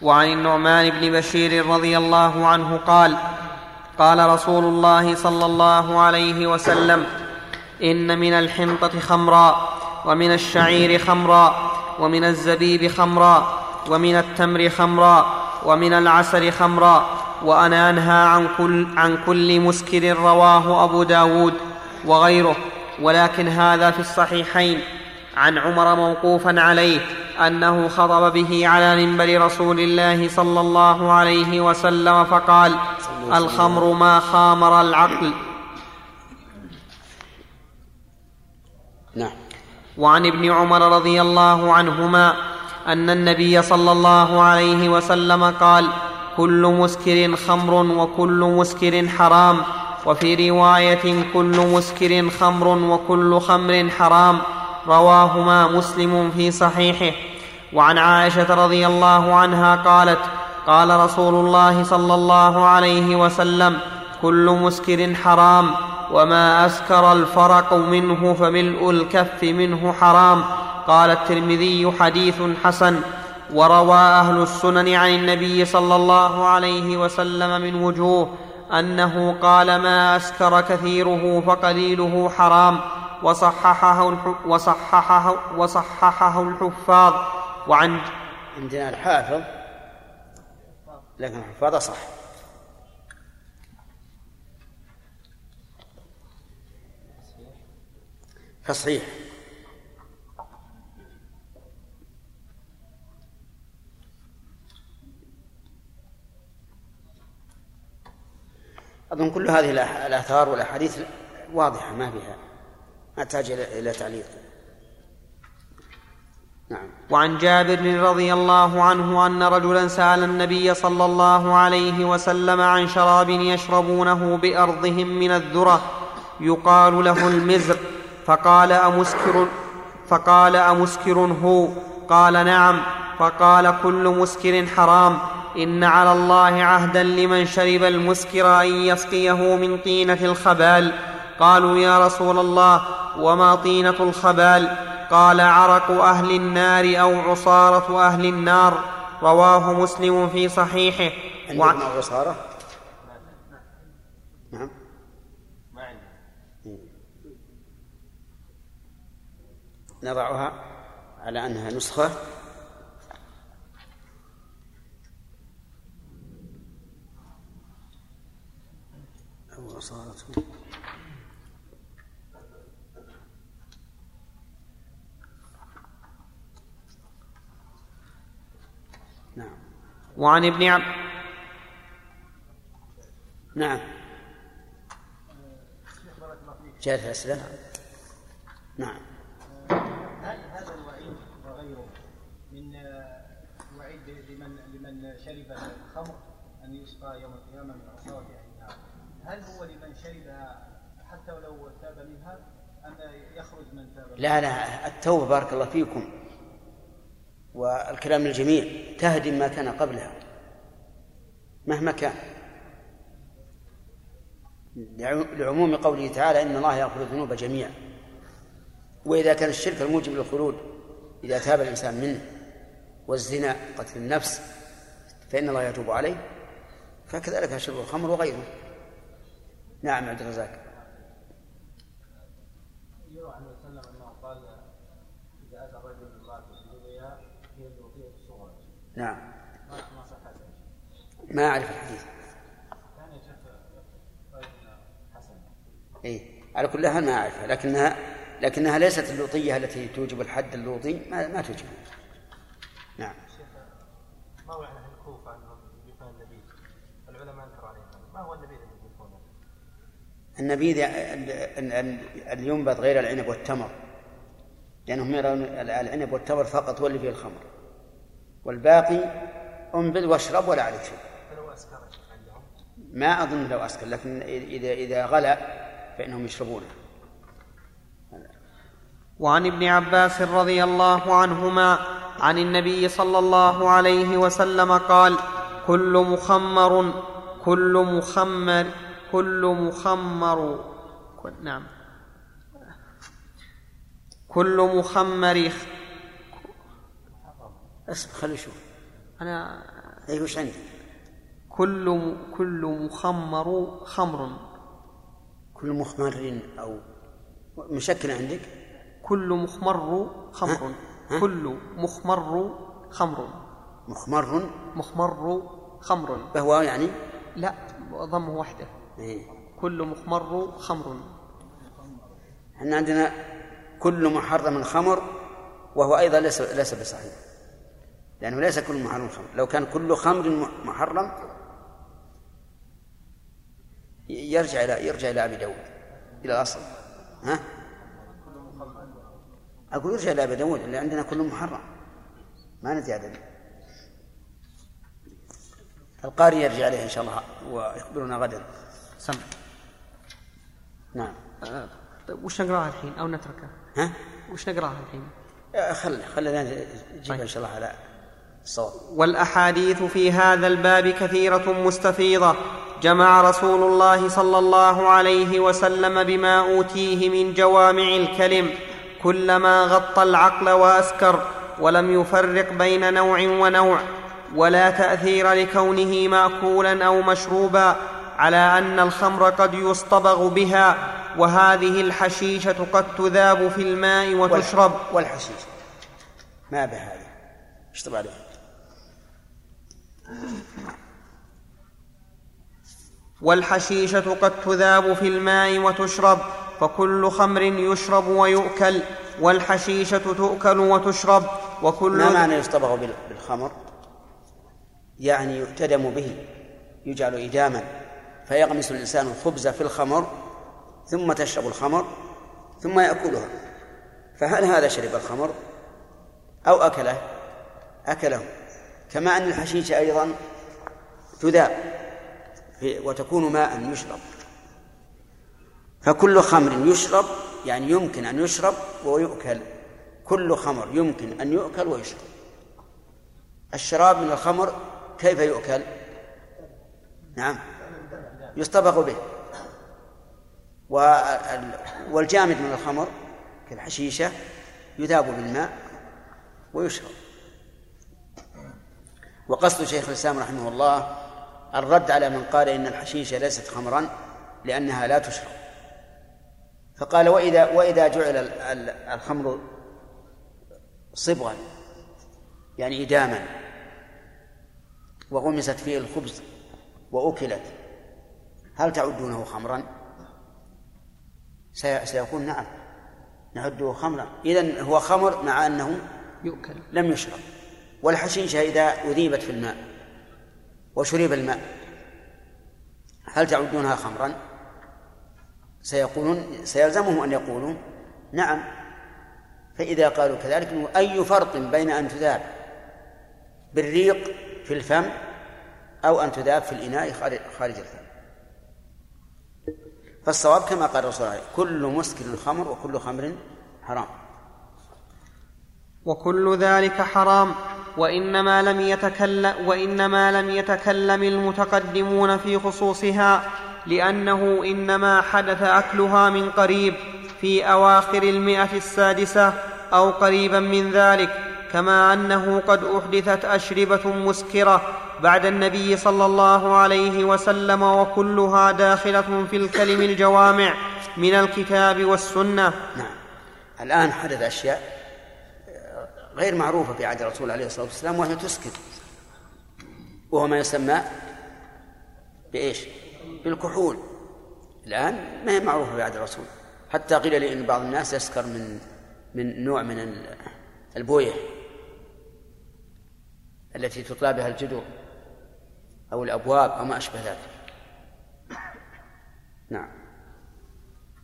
وعن النعمان بن بشير رضي الله عنه قال قال رسول الله صلى الله عليه وسلم إن من الحنطة خمرا ومن الشعير خمرا ومن الزبيب خمرا ومن التمر خمرا ومن العسل خمرا وأنا أنهى عن كل, عن كل مسكر رواه أبو داود وغيره. ولكن هذا في الصحيحين. عن عمر موقوفا عليه أنه خطب به على منبر رسول الله صلى الله عليه وسلم فقال الخمر ما خامر العقل. نعم. وعن ابن عمر رضي الله عنهما أن النبي صلى الله عليه وسلم قال كل مسكر خمر وكل مسكر حرام وفي رواية كل مسكر خمر وكل خمر حرام رواهما مسلم في صحيحه. وعن عائشة رضي الله عنها قالت قال رسول الله صلى الله عليه وسلم كل مسكر حرام وما اسكر الفرق منه فملء الكف منه حرام قال الترمذي حديث حسن وروى أهل السنن عن النبي صلى الله عليه وسلم من وجوه انه قال ما اسكر كثيره فقليله حرام وصححه وصححه وصححه الحفاظ. وعن عندنا الحافظ لكن الحفاظ صح. تصحيح أظن كل هذه الآثار والأحاديث واضحة ما فيها ما تحتاج إلى تعليق. نعم. وعن جابر رضي الله عنه أن رجلا سأل النبي صلى الله عليه وسلم عن شراب يشربونه بأرضهم من الذرة يقال له المزر فقال أمسكر فقال أمسكر هو. قال نعم فقال كل مسكر حرام. إن على الله عهدا لمن شرب المسكر أن يسقيه من طينة الخبال. قالوا يا رسول الله وما طينة الخبال؟ قال عرق أهل النار أو عصارة أهل النار. رواه مسلم في صحيحه. عندكم عصارة نعم ما عندي نضعها على أنها نسخة. أو عصارة نعم. وعن ابن عب نعم. جاءت الأسئلة نعم هل هذا الوعيد وغيره من آه، الوعيد لمن لمن شرب الخمر ان يسقى يوم القيامه من عصاره أهل النار هل هو لمن شربها حتى ولو تاب منها أن يخرج من تاب لا لا التوبة بارك الله فيكم والكلام للجميع تهدم ما كان قبلها مهما كان. لعموم قوله تعالى إن الله يغفر الذنوب جميعا. وإذا كان الشرك الموجب للخلود إذا تاب الإنسان منه والزنا قتل النفس فإن الله يتوب عليه فكذلك شرب الخمر وغيره. نعم عبد الرزاق يروى عنه وسلم انه قال اذا اتى الرجل امراته بدنيا هي الوقيه الصغرى نعم. ما أعرف الحديث. يعني إيه. على كل حال ما أعرفها. لكنها لكنها ليست اللوطية التي توجب الحد اللوطي. ما, ما توجب. نعم. عن يضيفون النبيذ العلماء عليهم ما هو النبيذ الذي؟ النبيذ ال- ال- اللي ينبت غير العنب والتمر. لأنهم يرون العنب والتمر فقط هو اللي فيه الخمر. والباقي انبذ واشرب ولا عليك شيء. فلو أسكر يا شيخ عندهم. ما أظن لو أسكر لكن إذا إذا غلا فإنهم يشربونه. وعن ابن عباس رضي الله عنهما عن النبي صلى الله عليه وسلم قال كل مخمر كل مخمر كل مخمر. كل- نعم. كل مخمر اسمع خلي يشوف أنا أي وش عندك؟ كل كل مخمر خمر. كل مخمر أو مشكل عندك؟ كل مخمر خمر. ها؟ كل مخمر خمر. مخمر؟ مخمر خمر. فهو يعني؟ لا ضمه وحده إيه. كل مخمر خمر. إحنا عندنا كل محرم خمر وهو أيضا ليس ليس بصحيح. لأنه ليس كل محرم خمر. لو كان كل خمر محرم يرجع إلى يرجع إلى أبي داود إلى الأصل. ها؟ أقول يرجع إلى أبي داود اللي عندنا كل محرم. ما نزيد عليه القاري يرجع عليه إن شاء الله ويخبرنا غدا. سم. نعم. آه، طيب وش نقراها الحين أو نتركها؟ ها؟ وش نقراها الحين؟ خل خلينا نجيب إن شاء الله على الصواب والأحاديث في هذا الباب كثيرة مستفيضة. جمع رسول الله صلى الله عليه وسلم بما أوتيه من جوامع الكلم. كلما غطى العقل وأسكر ولم يفرق بين نوع ونوع. ولا تأثير لكونه مأكولا أو مشروبا على أن الخمر قد يصطبغ بها. وهذه الحشيشة قد تذاب في الماء وتشرب. والحشيش ما به هذه؟ اشطب عليه والحشيشة قد تذاب في الماء وتشرب فكل خمر يشرب ويؤكل والحشيشة تؤكل وتشرب وكل ما معنى يصطبغ بال- بالخمر؟ يعني يؤتدم به يجعل إداما فيغمس الإنسان الخبز في الخمر ثم تشرب الخمر ثم يأكلها. فهل هذا شرب الخمر؟ أو أكله؟ أكله. كما أن الحشيش أيضا تذاب وتكون ماء يشرب. فكل خمر يشرب يعني يمكن أن يشرب ويؤكل. كل خمر يمكن أن يؤكل ويشرب. الشراب من الخمر كيف يؤكل؟ نعم. يصطبغ به. وال- والجامد من الخمر كالحشيشة يذاب بالماء ويشرب. وقصد شيخ الإسلام رحمه الله الرد على من قال إن الحشيشة ليست خمرا لأنها لا تشرب. فقال وإذا وإذا جعل ال- ال- الخمر صبغا يعني إداما وغمست فيه الخبز وأكلت هل تعدونه خمرا؟ سي- سيقول نعم نعده خمرا. إذا هو خمر مع أنه يؤكل. لم يشرب. والحشيشة إذا أذيبت في الماء وشرب الماء هل تعدونها خمرا؟ سيقولون سيلزمهم أن يقولوا نعم. فإذا قالوا كذلك أي فرق بين أن تذاب بالريق في الفم أو أن تذاب في الإناء خارج الفم. فالصواب كما قال الرسول عليه كل مسكر خمر وكل خمر حرام. وكل ذلك حرام. وإنما لم يتكلم وإنما لم يتكلم المتقدمون في خصوصها لأنه إنما حدث أكلها من قريب في أواخر المئة السادسة أو قريبا من ذلك كما أنه قد أحدثت أشربة مسكرة بعد النبي صلى الله عليه وسلم وكلها داخلة في الكلم الجوامع من الكتاب والسنة. نعم. الآن حدث أشياء غير معروفة في عهد الرسول عليه الصلاة والسلام وهي تسكت. وهو ما يسمى بإيش؟ بالكحول. الآن ما هي معروفة في عهد الرسول. حتى قيل لي أن بعض الناس يسكر من من نوع من البوية التي تطلى بها الجدر أو الأبواب أو ما أشبه ذلك. نعم.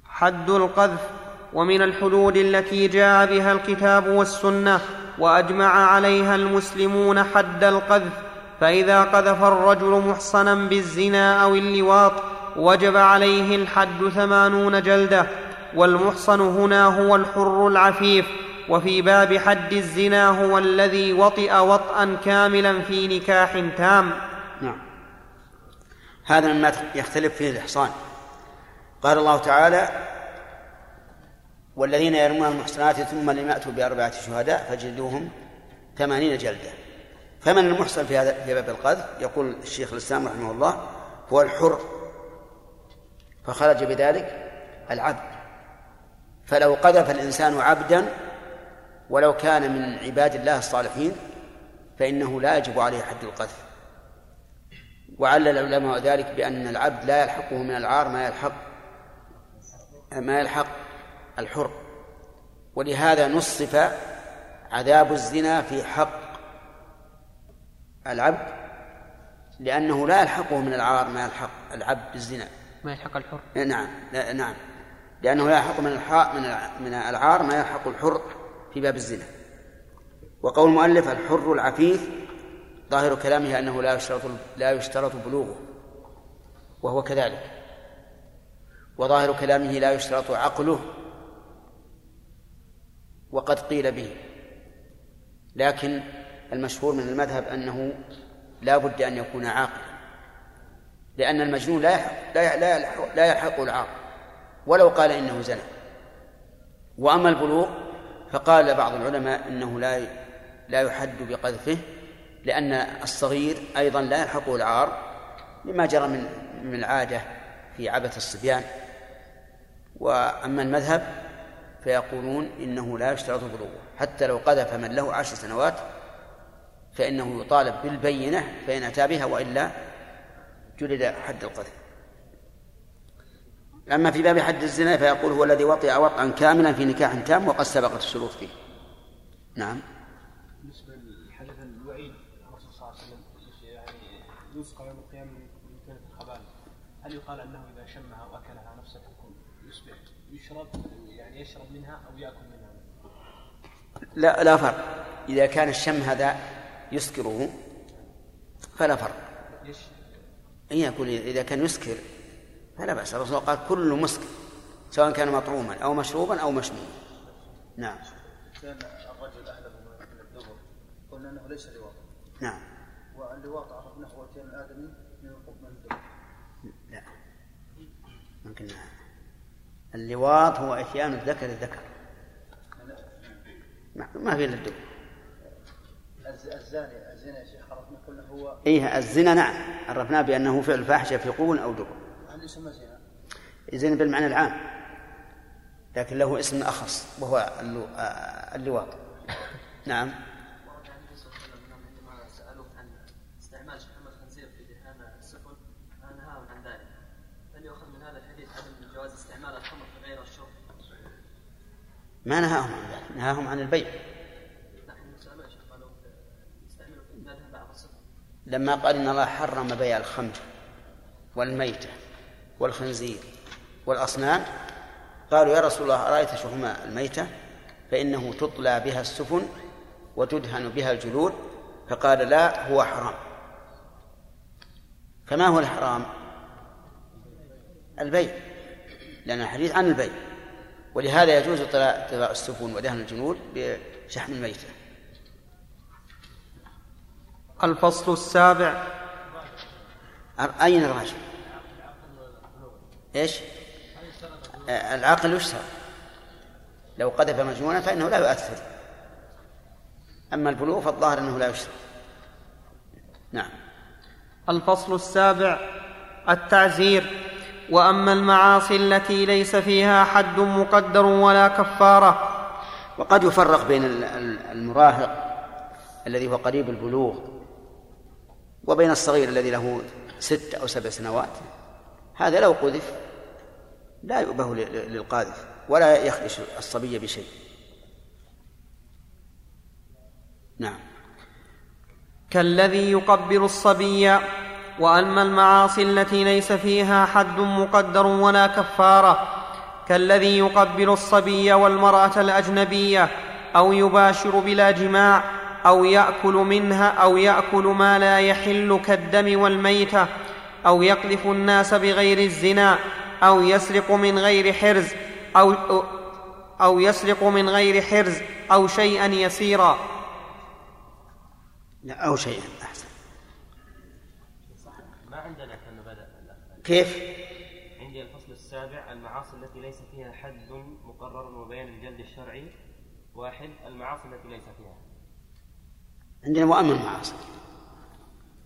حد القذف ومن الحدود التي جاء بها الكتاب والسنة وأجمع عليها المسلمون حد القذف فإذا قذف الرجل محصنا بالزنا أو اللواط وجب عليه الحد ثمانون جلدة والمحصن هنا هو الحر العفيف وفي باب حد الزنا هو الذي وطئ وطئا كاملا في نكاح تام. نعم. هذا مما يختلف فيه الإحصان. قال الله تعالى والذين يرمون المحصنات ثم لم يأتوا بأربعة شهداء فجلدوهم ثمانين جلدة. فمن المحصن في هذا في باب القذف؟ يقول الشيخ الإسلام رحمه الله هو الحر. فخرج بذلك العبد. فلو قذف الإنسان عبدا ولو كان من عباد الله الصالحين فإنه لا يجب عليه حد القذف. وعلل العلماء ذلك بأن العبد لا يلحقه من العار ما يلحق ما يلحق الحر. ولهذا نصف عذاب الزنا في حق العبد لأنه لا يلحقه من العار ما يلحق العبد بالزنا. ما يلحق الحر. نعم. لا نعم. لأنه لا يلحق من من من العار ما يلحق الحر في باب الزنا. وقول المؤلف الحر العفيف ظاهر كلامه أنه لا يشترط لا يشترط بلوغه وهو كذلك. وظاهر كلامه لا يشترط عقله وقد قيل به. لكن المشهور من المذهب أنه لا بد أن يكون عاقلا. لأن المجنون لا يحق لا لا يلحق, العاقل. ولو قال إنه زنى. وأما البلوغ فقال بعض العلماء إنه لا لا يحد بقذفه لأن الصغير أيضا لا يلحقه العار لما جرى من من العادة في عبث الصبيان. وأما المذهب فيقولون إنه لا يشترط بلوغه حتى لو قذف من له عشر سنوات فإنه يطالب بالبينة فإن أتى بها وإلا جلد حد القذف. أما في باب حد الزنا فيقول هو الذي وطئ وطئا كاملا في نكاح تام وقد سبقت الشروط فيه. نعم. بالنسبة لحدث الوعيد الرسول صلى الله عليه وسلم يعني يسقى يوم القيامة من كلمة الخبال هل يقال أنه إذا شمها وأكلها نفس الحكم يصبح يشرب؟ يشرب منها أو يأكل منها؟ لا لا فرق. إذا كان الشم هذا يسكره فلا فرق. ليش؟ يكون إذا كان يسكر فلا بأس. الرسول قال كل مسكر سواء كان مطعوما أو مشروبا أو مشموما نعم. كان الرجل أهله من الدبر. قلنا أنه ليس لواط. نعم. واللواط عرفناه هو الآدمي من الدبر. لا. ممكن اللواط هو إتيان الذكر الذكر. ما في إلا الدب الز- الزاني الزنا يا شيخ عرفنا قلنا هو إيه الزنا نعم. عرفناه بأنه فعل فاحشة في قبول أو دبر هل يسمى زنا؟ الزنا بالمعنى العام. لكن له اسم أخص وهو آه، اللواط. نعم ورد عن النبي صلى الله عليه وسلم عندما سالوه عن استعمال شحم الخنزير في دهان السفن نهاهم عن ذلك هل يؤخذ من هذا الحديث عدم جواز استعمال الخمر في غير الشرب؟ ما نهاهم عن ذلك نهاهم عن البيع. لما قال إن الله حرم بيع الخمر والميتة والخنزير والأصنام قالوا يا رسول الله أرأيت شحوم الميتة؟ فإنه تطلى بها السفن وتدهن بها الجلود. فقال لا هو حرام. فما هو الحرام؟ البيع لأن الحديث عن البيع. ولهذا يجوز طلاء السفن ودهن الجنود بشحم الميتة. الفصل السابع. أين الراجل؟ إيش؟ آه، العقل يشترط لو قذف مجنونا فإنه لا يؤثر أما البلوغ فالظاهر أنه لا يشترط نعم. الفصل السابع. التعزير. وأما المعاصي التي ليس فيها حد مقدر ولا كفارة وقد يفرق بين المراهق الذي هو قريب البلوغ وبين الصغير الذي له ست أو سبع سنوات. هذا لو قذف لا يؤبه للقاذف ولا يخدش الصبي بشيء. نعم. كالذي يقبل الصبي واما المعاصي التي ليس فيها حد مقدر ولا كفارة كالذي يقبل الصبي والمرأة الأجنبية أو يباشر بلا جماع أو يأكل منها أو يأكل ما لا يحل كالدم والميتة أو يقذف الناس بغير الزنا أو يسرق من غير حرز أو أو يسرق من غير حرز أو شيئا يسيرا. أو شيئا أحسن ما عندنا كأنه بدأ كيف؟ عندي الفصل السابع المعاصي التي ليس فيها حد مقرر وبيان الجلد الشرعي. واحد المعاصي التي ليس فيها. عندنا مؤمن المعاصي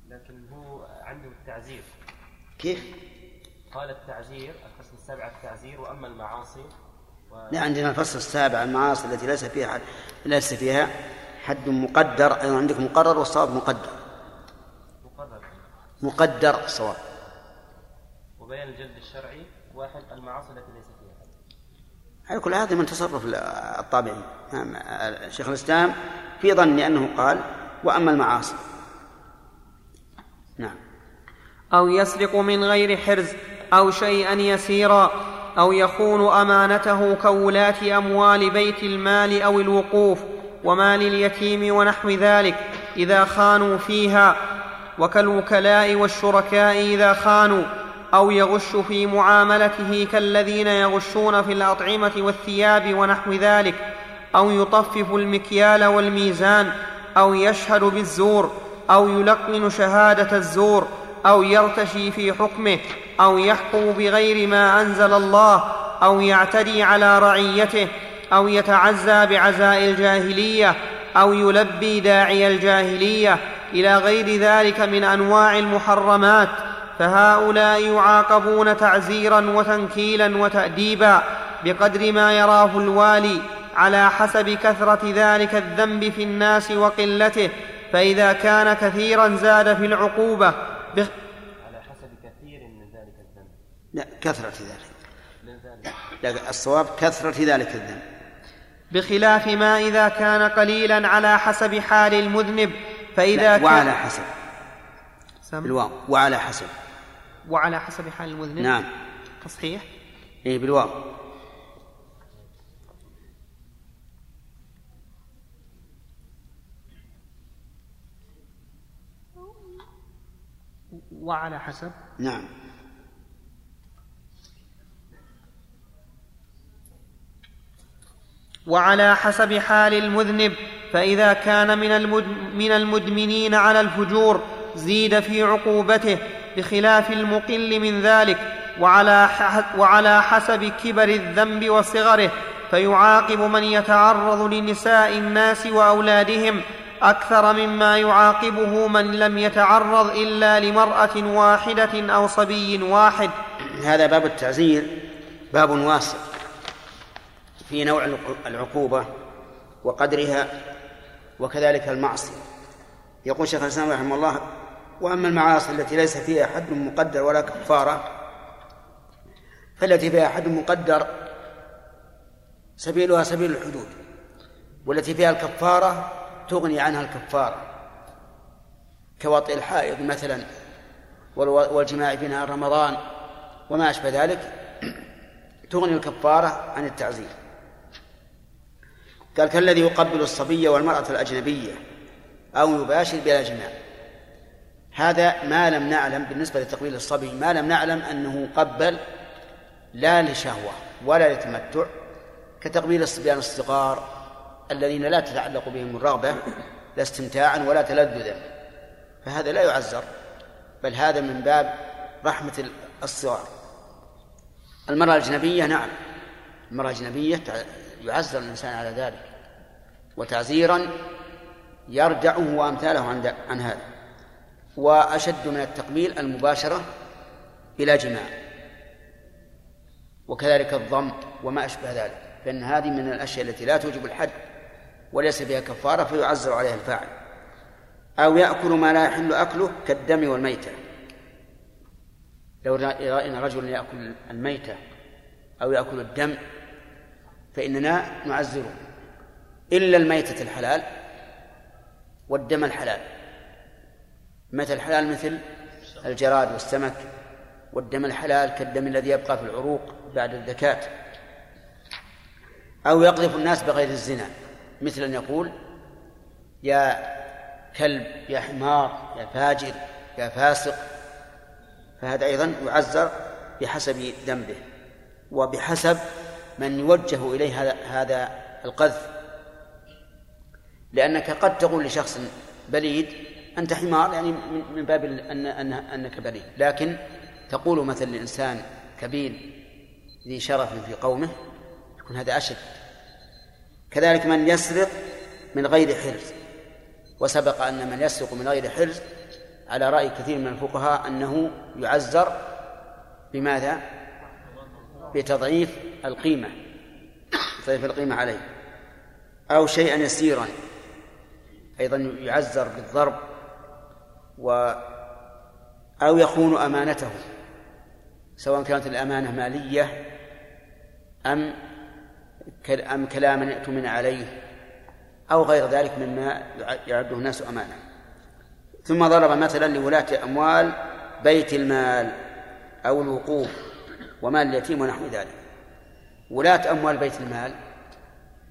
لكن هو عنده التعزير. كيف؟ قال التعزير الفصل السابع التعزير وأما المعاصي و... لا عندنا الفصل السابع المعاصي التي ليس فيها حد ليس فيها حد مقدر أيضا عندك مقرر والصواب مقدر. مقرر. مقدر الصواب وبيان الجلد الشرعي واحد المعاصي التي ليس فيها. حد على كل هذا من تصرف الطابعين. نعم، شيخ الإسلام في ظني أنه قال وأما المعاصي. نعم. أو يسرق من غير حرز أو شيئا يسيرا أو يخون أمانته كولاة أموال بيت المال أو الوقوف ومال اليتيم ونحو ذلك إذا خانوا فيها. وكالوكلاء والشركاء إذا خانوا. أو يغش في معاملته كالذين يغشون في الأطعمة والثياب ونحو ذلك أو يطفف المكيال والميزان أو يشهد بالزور أو يلقن شهادة الزور أو يرتشي في حكمه أو يحكم بغير ما أنزل الله أو يعتدي على رعيته أو يتعزى بعزاء الجاهلية أو يلبي داعي الجاهلية إلى غير ذلك من أنواع المحرمات. فهؤلاء يعاقبون تعزيرا وتنكيلا وتاديبا بقدر ما يراه الوالي على حسب كثرة ذلك الذنب في الناس وقلته فإذا كان كثيرا زاد في العقوبة. بخ... على حسب كثير من ذلك الذنب. لا كثرة ذلك. لا الصواب كثرة ذلك الذنب. بخلاف ما إذا كان قليلا على حسب حال المذنب فإذا كان وعلى حسب. بالواو وعلى حسب. وعلى حسب حال المذنب. نعم. تصحيح. إيه بالواو. وعلى حسب. نعم. وعلى حسب حال المذنب فإذا كان من, من المدمنين على الفجور زيد في عقوبته بخلاف المقل من ذلك وعلى, حسب كبر الذنب وصغره فيعاقب من يتعرض لنساء الناس وأولادهم أكثر مما يعاقبه من لم يتعرض إلا لمرأة واحدة أو صبي واحد. هذا باب التعزير باب واسع في نوع العقوبة وقدرها وكذلك المعصية. يقول شيخ الإسلام رحمه الله وأما المعاصي التي ليس فيها حد مقدر ولا كفارة فالتي فيها حد مقدر سبيلها سبيل الحدود والتي فيها الكفارة تغني عنها الكفارة. كوطئ الحائض مثلا والجماع في نهار رمضان وما أشبه ذلك تغني الكفارة عن التعزير. قال كالذي يقبل الصبي والمرأة الأجنبية أو يباشر بلا جماع هذا ما لم نعلم بالنسبة لتقبيل الصبي ما لم نعلم أنه قبل لا لشهوة ولا لتمتع كتقبيل الصبيان الصغار الذين لا تتعلق بهم الرغبة لا استمتاعا ولا تلذذا. فهذا لا يعزر بل هذا من باب رحمة الصغار. المرأة الأجنبية نعم. المرأة الأجنبية يعزر الإنسان على ذلك وتعزيرا يردعه وأمثاله عن عن هذا. وأشد من التقبيل المباشرة بلا جماع. وكذلك الضم وما أشبه ذلك فإن هذه من الأشياء التي لا توجب الحد وليس بها كفارة فيعزر عليها الفاعل. أو يأكل ما لا يحل أكله كالدم والميتة. لو رأينا رجلا يأكل الميتة أو يأكل الدم فإننا نعزره إلا الميتة الحلال والدم الحلال. متى الحلال مثل الجراد والسمك والدم الحلال كالدم الذي يبقى في العروق بعد الذكاة أو يقذف الناس بغير الزنا. مثل أن يقول يا كلب يا حمار يا فاجر يا فاسق. فهذا أيضا يعزر بحسب ذنبه. وبحسب من يوجه إليه هذا القذف. لأنك قد تقول لشخص بليد أنت حمار يعني من باب أن أن أنك بليد لكن تقول مثلا لإنسان كبير ذي شرف في قومه يكون هذا أشد. كذلك من يسرق من غير حرز وسبق أن من يسرق من غير حرز على رأي كثير من الفقهاء أنه يعزر بماذا؟ بتضعيف القيمة تضعيف القيمة عليه. أو شيئا يسيرا أيضا يعزر بالضرب. و أو يخون أمانته سواء كانت الأمانة مالية أم أم كلاما يأتمن عليه أو غير ذلك مما يعده الناس أمانة. ثم ضرب مثلا لولاة أموال بيت المال أو الوقوف ومال اليتيم ونحو ذلك. ولاة أموال بيت المال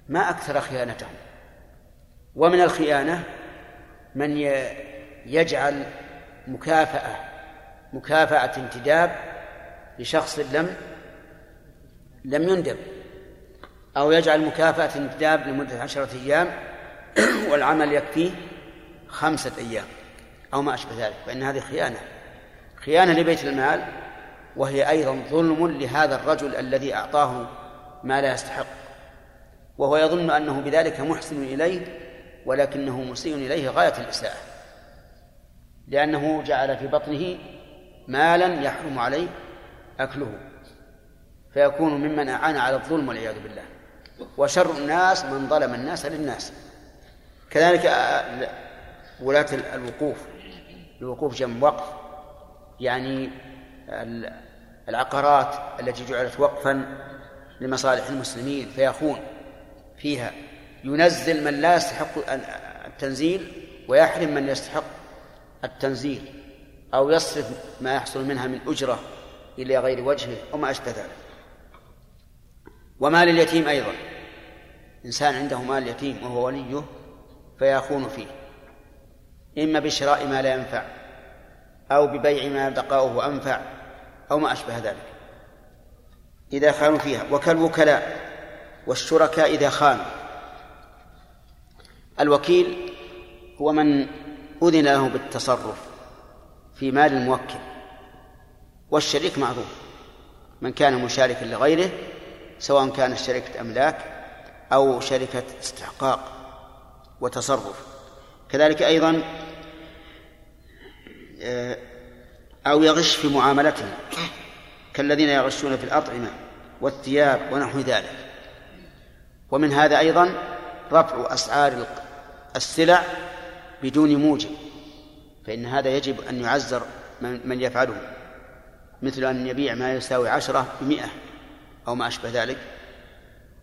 ما أكثر خيانتهم. ومن الخيانة من يجعل مكافأة مكافأة انتداب لشخص لم لم يندب أو يجعل مكافأة انتداب لمدة عشرة أيام والعمل يكفيه خمسة أيام أو ما أشبه ذلك فإن هذه خيانة خيانة لبيت المال وهي أيضا ظلم لهذا الرجل الذي أعطاه ما لا يستحق وهو يظن أنه بذلك محسن إليه ولكنه مسيء إليه غاية الإساءة. لأنه جعل في بطنه مالا يحرم عليه أكله فيكون ممن أعان على الظلم والعياذ بالله. وشر الناس من ظلم الناس للناس. كذلك ولاة الوقوف. الوقوف جنب وقف. يعني العقارات التي جعلت وقفا لمصالح المسلمين فيخون فيها. ينزل من لا يستحق التنزيل ويحرم من يستحق التنزيل أو يصرف ما يحصل منها من أجرة إلى غير وجهه وما أشبه ذلك. ومال اليتيم أيضا. إنسان عنده مال يتيم وهو وليه فيخون فيه. إما بشراء ما لا ينفع أو ببيع ما بقاؤه أنفع أو ما أشبه ذلك. إذا خانوا فيها. وكالوكلاء والشركاء إذا خانوا. الوكيل هو من أذن له بالتصرف في مال الموكل والشريك معروف من كان مشاركا لغيره سواء كانت شركة أملاك أو شركة استحقاق وتصرف. كذلك أيضا آه، أو يغش في معاملته كالذين يغشون في الأطعمة والثياب ونحو ذلك. ومن هذا أيضا رفع أسعار السلع بدون موجب فإن هذا يجب أن يعزر من يفعله مثل أن يبيع ما يساوي عشرة بمئة أو ما أشبه ذلك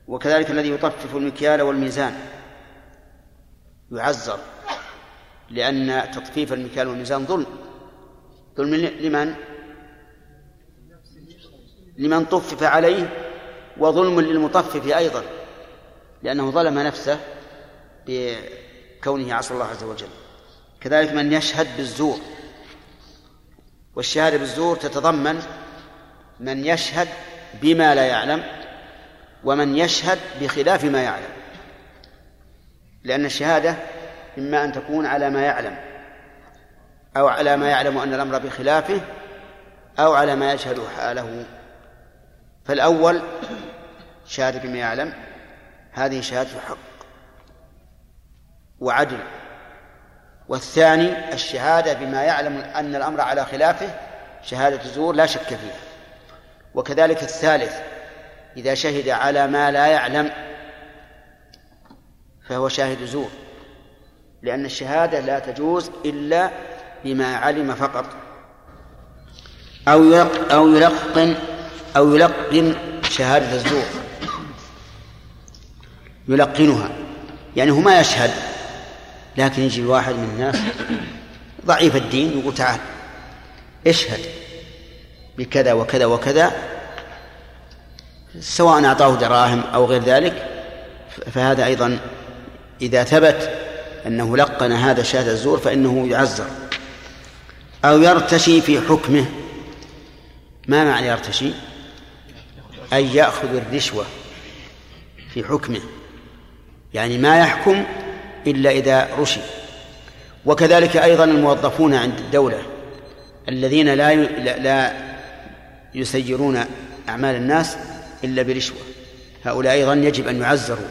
وكذلك الذي يطفف المكيال والميزان يعزر لأن تطفيف المكيال والميزان ظلم ظلم لمن؟ لمن طفف عليه وظلم للمطفف أيضا لأنه ظلم نفسه بكونه عصى الله عز وجل. كذلك من يشهد بالزور. والشهادة بالزور تتضمن من يشهد بما لا يعلم ومن يشهد بخلاف ما يعلم. لأن الشهادة إما أن تكون على ما يعلم أو على ما يعلم أن الأمر بخلافه أو على ما يشهد حاله. فالأول شهادة بما يعلم هذه شهادة حق وعدل. والثاني الشهادة بما يعلم أن الأمر على خلافه شهادة زور لا شك فيها. وكذلك الثالث إذا شهد على ما لا يعلم فهو شاهد زور. لأن الشهادة لا تجوز إلا بما علم فقط. أو أو يلقن أو يلقن شهادة الزور. يلقنها. يعني هو ما يشهد. لكن يجي واحد من الناس ضعيف الدين يقول تعال اشهد بكذا وكذا وكذا سواء أعطاه دراهم أو غير ذلك فهذا أيضا إذا ثبت أنه لقن هذا شهادة الزور فإنه يعزر أو يرتشي في حكمه. ما معنى يرتشي؟ أن يأخذ الرشوة في حكمه يعني ما يحكم إلا إذا رشي وكذلك أيضا الموظفون عند الدولة الذين لا لا يسيرون أعمال الناس إلا برشوة. هؤلاء أيضا يجب أن يعزروا.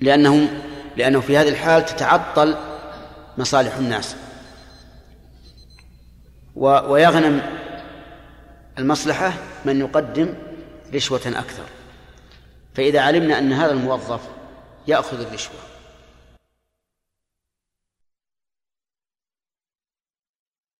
لأنهم لأنه في هذه الحال تتعطل مصالح الناس. ويغنم المصلحة من يقدم رشوة أكثر. فإذا علمنا أن هذا الموظف يأخذ الرشوة